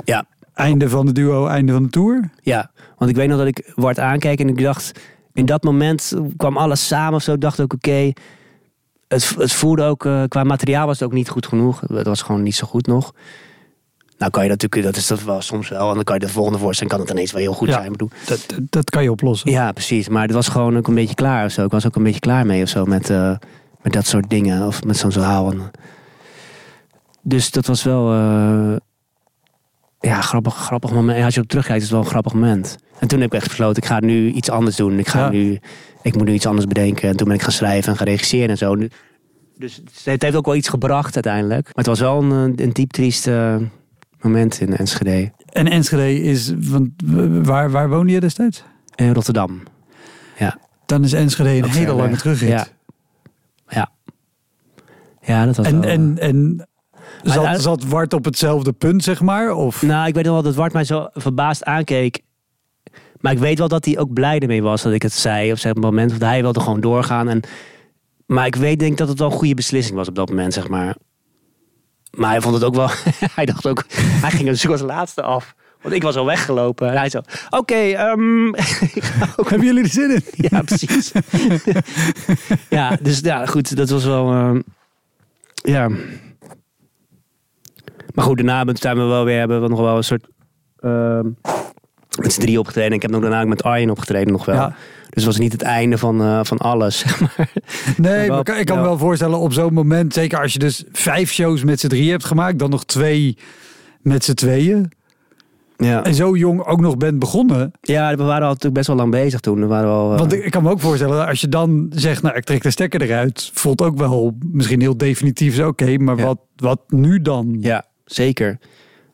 Ja. Einde van de duo, einde van de tour? Ja, want ik weet nog dat ik Wart aankeek en ik dacht... In dat moment kwam alles samen of zo. Ik dacht ook, oké... het, het voelde ook... eh, qua materiaal was het ook niet goed genoeg. Het was gewoon niet zo goed nog. Nou kan je natuurlijk... Dat is dat wel soms wel. En dan kan je de volgende voorstelling... kan het ineens wel heel goed Ja. zijn. Bedoel, Dat, dat, dat kan je oplossen. ja, precies. Maar het was gewoon ook een beetje klaar of zo. Ik was ook een beetje klaar mee of zo met, eh, met dat soort dingen. Of met zo'n verhaal. En, dus dat was wel... eh, ja, grappig, grappig moment. Ja, als je op terugkijkt, is het wel een grappig moment. En toen heb ik echt besloten, ik ga nu iets anders doen. Ik, ga Ja. nu, ik moet nu iets anders bedenken. En toen ben ik gaan schrijven en gaan regisseren en zo. Dus het heeft ook wel iets gebracht uiteindelijk. Maar het was wel een, eh, een diep triest eh, moment in Enschede. En Enschede is... Want waar, waar woonde je destijds? In Rotterdam. Dan is Enschede een hele lange terugrit. Ja. Ja. Ja, dat was En, wel, en, en zat, zat Wart op hetzelfde punt, zeg maar? Of? Nou, ik weet nog wel dat Wart mij zo verbaasd aankeek. Maar ik weet wel dat hij ook blij ermee was dat ik het zei. Op een moment. Want hij wilde gewoon doorgaan. En, maar ik weet denk dat het wel een goede beslissing was op dat moment, zeg maar. Maar hij vond het ook wel... hij dacht ook... Hij ging er dus als laatste af. Want ik was al weggelopen. En hij zo... Oké, ehm, ook Hebben jullie er zin in? ja, precies. ja, dus ja, goed, dat was wel. ehm, ja. Maar goed, daarna zijn we wel weer, hebben we nog wel een soort. ehm, met z'n drie opgetreden. En ik heb nog daarna ook met Arjen opgetreden nog wel. Ja. Dus het was niet het einde van, eh, van alles, maar. Nee, maar ik kan- ik kan me wel voorstellen op zo'n moment, zeker als je dus vijf shows met z'n drie hebt gemaakt, dan nog twee met z'n tweeën. Ja. En zo jong ook nog bent begonnen. ja, we waren al natuurlijk best wel lang bezig toen. We waren wel, eh, Want ik kan me ook voorstellen, als je dan zegt, nou ik trek de stekker eruit, voelt ook wel misschien heel definitief, zo, oké, maar Ja. wat, wat nu dan? Ja, zeker.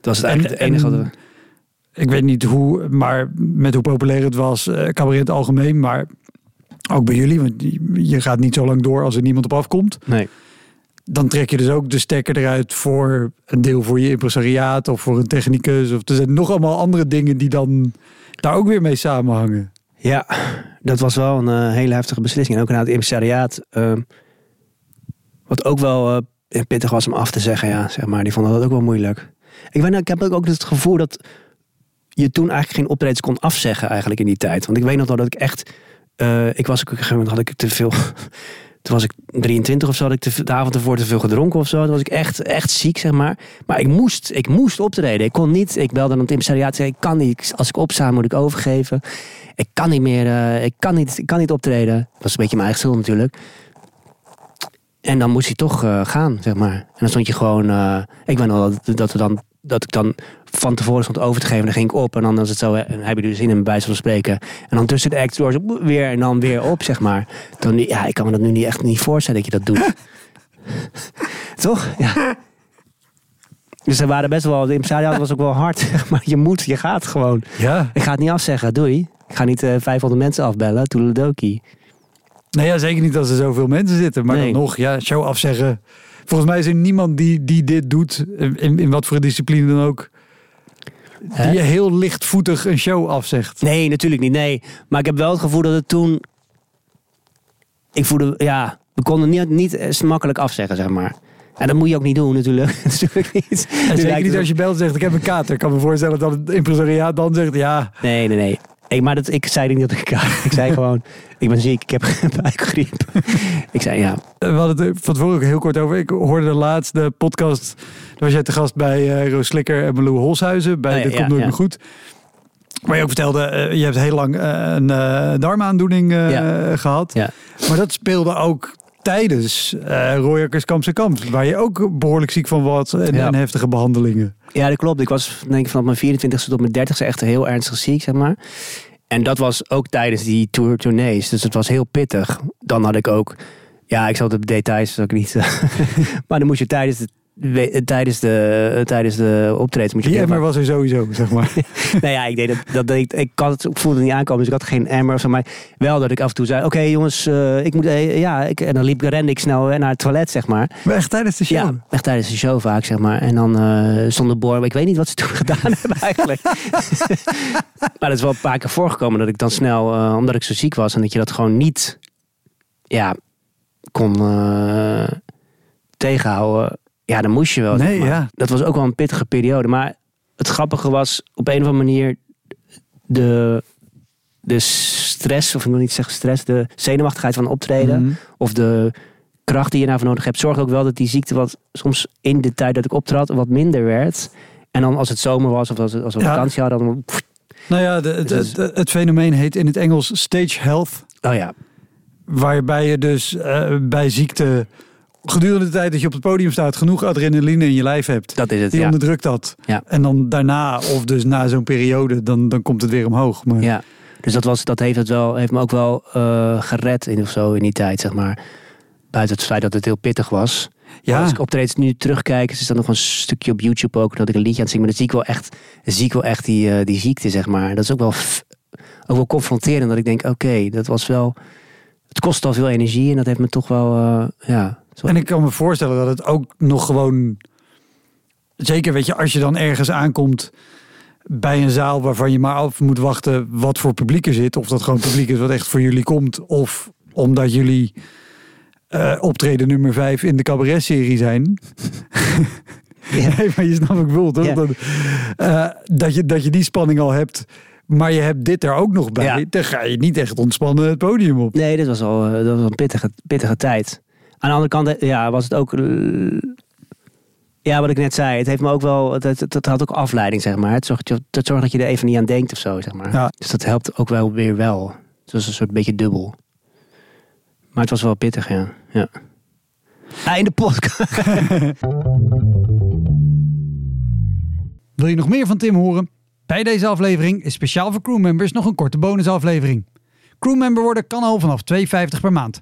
Dat was het En- eigenlijk het enige en- wat we... Ik weet niet hoe, maar met hoe populair het was, eh cabaret in het algemeen, maar ook bij jullie, want je- gaat niet zo lang door als er niemand op afkomt. Nee. dan trek je dus ook de stekker eruit voor een deel voor je impresariaat of voor een technicus. Of er zijn nog allemaal andere dingen die dan daar ook weer mee samenhangen. Ja, dat was wel een eh, hele heftige beslissing. En ook naar het impresariaat. ehm, wat ook wel eh, pittig was om af te zeggen, ja, zeg maar. Die vonden dat ook wel moeilijk. Ik, weet, nou, ik heb ook het gevoel dat je toen eigenlijk geen optredens kon afzeggen eigenlijk in die tijd. Want ik weet nog wel dat ik echt... eh, ik was op een gegeven moment had ik te veel... Toen was ik 23 of zo, had ik de avond ervoor te veel gedronken of zo. Toen was ik echt, echt ziek, zeg maar. Maar ik moest, ik moest optreden. Ik kon niet, ik belde aan het impresariaat. Zei, ik kan niet, als ik opsta moet ik overgeven. Ik kan niet meer, eh, ik, kan niet, ik kan niet optreden. Dat was een beetje mijn eigen schuld natuurlijk. En dan moest hij toch eh, gaan, zeg maar. En dan stond je gewoon, ik weet nog dat, dat, dan, dat ik dan van tevoren stond over te geven. Dan ging ik op en dan was het zo, eh, en heb je er zin in bij van spreken. En dan tussen de acts door weer en dan weer op, zeg maar. Dan, ja, ik kan me dat nu niet echt niet voorstellen dat je dat doet. Toch? Ja. Dus er waren best wel, de impresariaat was ook wel hard, maar je moet, je gaat gewoon. Ja. Ik ga het niet afzeggen, doei. Ik ga niet eh 500 mensen afbellen, toedeledokie. Nee, ja, zeker niet als er zoveel mensen zitten. Maar Nee. dan nog, ja, show afzeggen. Volgens mij is er niemand die, die dit doet, in, in wat voor discipline dan ook, Hè? die heel lichtvoetig een show afzegt. Nee, natuurlijk niet, nee. Maar ik heb wel het gevoel dat het toen... Ik voelde, ja, we konden niet, niet eens makkelijk afzeggen, zeg maar. En dat moet je ook niet doen, natuurlijk. natuurlijk niet. En zeker niet als je belt zegt, ik heb een kater. Ik kan me voorstellen dat het impresariaat dan zegt, ja, Nee, nee, nee. Maar dat, ik zei niet dat ik... Ik zei gewoon, ik ben ziek, ik heb buikgriep. ik zei, ja, We hadden het er van tevoren ook heel kort over. Ik hoorde de laatste podcast. Daar was jij te gast bij eh Roos Slikker en Malou Holshuizen. Bij Oh ja, Dit ja, komt nooit ja. meer goed. Waar je ook vertelde, eh, je hebt heel lang eh, een eh, darmaandoening eh, gehad. Maar dat speelde ook tijdens uh, Royakkers Kamps en Kamps. Waar je ook behoorlijk ziek van was en, Ja. en heftige behandelingen. Ja, dat klopt. Ik was denk ik vanaf mijn 24ste tot mijn 30ste echt heel ernstig ziek, zeg maar. En dat was ook tijdens die tour tournees. Dus het was heel pittig. Dan had ik ook... Ja, ik zal de details ook niet... eh, maar dan moest je tijdens de, we- tijdens de, tijdens de. Moet je Die emmer was er sowieso, zeg maar. nou ja, ik deed dat, dat deed, ik had het, ik voelde het niet aankomen, dus ik had geen emmer of zo. Maar wel dat ik af en toe zei, oké jongens, eh, ik moet, eh, ja, ik, en dan liep, rende ik snel eh, naar het toilet, zeg maar. Maar echt tijdens de show. Ja, echt tijdens de show vaak, zeg maar. En dan eh stond de boor, ik weet niet wat ze toen gedaan hebben eigenlijk. maar dat is wel een paar keer voorgekomen dat ik dan snel, eh, omdat ik zo ziek was en dat je dat gewoon niet, ja, kon eh, tegenhouden. Ja, dan moest je wel. zeg Nee, maar. ja. Dat was ook wel een pittige periode. Maar het grappige was op een of andere manier de, de stress, of ik wil niet zeggen stress, de zenuwachtigheid van optreden Mhm. of de kracht die je daarvoor nodig hebt, zorgt ook wel dat die ziekte wat soms in de tijd dat ik optrad wat minder werd. En dan als het zomer was of als, het- als we Ja. vakantie hadden, dan... Nou ja, de, Dus- het fenomeen heet in het Engels stage health. Oh ja, Waarbij je dus eh, bij ziekte gedurende de tijd dat je op het podium staat genoeg adrenaline in je lijf hebt. dat is het. Die Ja. onderdrukt dat. Ja. En dan daarna, of dus na zo'n periode, dan, dan komt het weer omhoog. Maar ja. Dus dat, was, dat heeft, het wel, heeft me ook wel eh, gered in, of zo in die tijd, zeg maar. Buiten het feit dat het heel pittig was. Ja. Als ik optredens nu terugkijk, is er nog een stukje op YouTube ook dat ik een liedje aan het zingen. Maar dan zie ik wel echt, dan zie ik wel echt die, eh, die ziekte, zeg maar. Dat is ook wel, ook wel confronterend. Dat ik denk, oké, dat was wel. Het kost al veel energie en dat heeft me toch wel. eh, ja, En ik kan me voorstellen dat het ook nog gewoon... Zeker, weet je, als je dan ergens aankomt bij een zaal waarvan je maar af moet wachten wat voor publiek er zit. Of dat gewoon publiek is wat echt voor jullie komt. Of omdat jullie eh, optreden nummer 5 in de cabaret-serie zijn. Ja. Nee, maar je snapt ik bedoel, toch? Dat, eh, dat, je, dat je die spanning al hebt, maar je hebt dit er ook nog bij. Ja. Dan ga je niet echt ontspannen het podium op. Nee, dit was al eh, dat was een pittige, pittige tijd. Aan de andere kant, eh, ja, was het ook. eh, ja, wat ik net zei, het heeft me ook wel. Het, het, het had ook afleiding, zeg maar. Het zorgt, het zorgt dat je er even niet aan denkt of zo, zeg maar. Ja. Dus dat helpt ook wel weer wel. Het was een soort beetje dubbel. Maar het was wel pittig, ja. ja. Ah, in de podcast. Wil je nog meer van Tim horen? Bij deze aflevering is speciaal voor crewmembers nog een korte bonusaflevering. Crewmember worden kan al vanaf 2,50 per maand.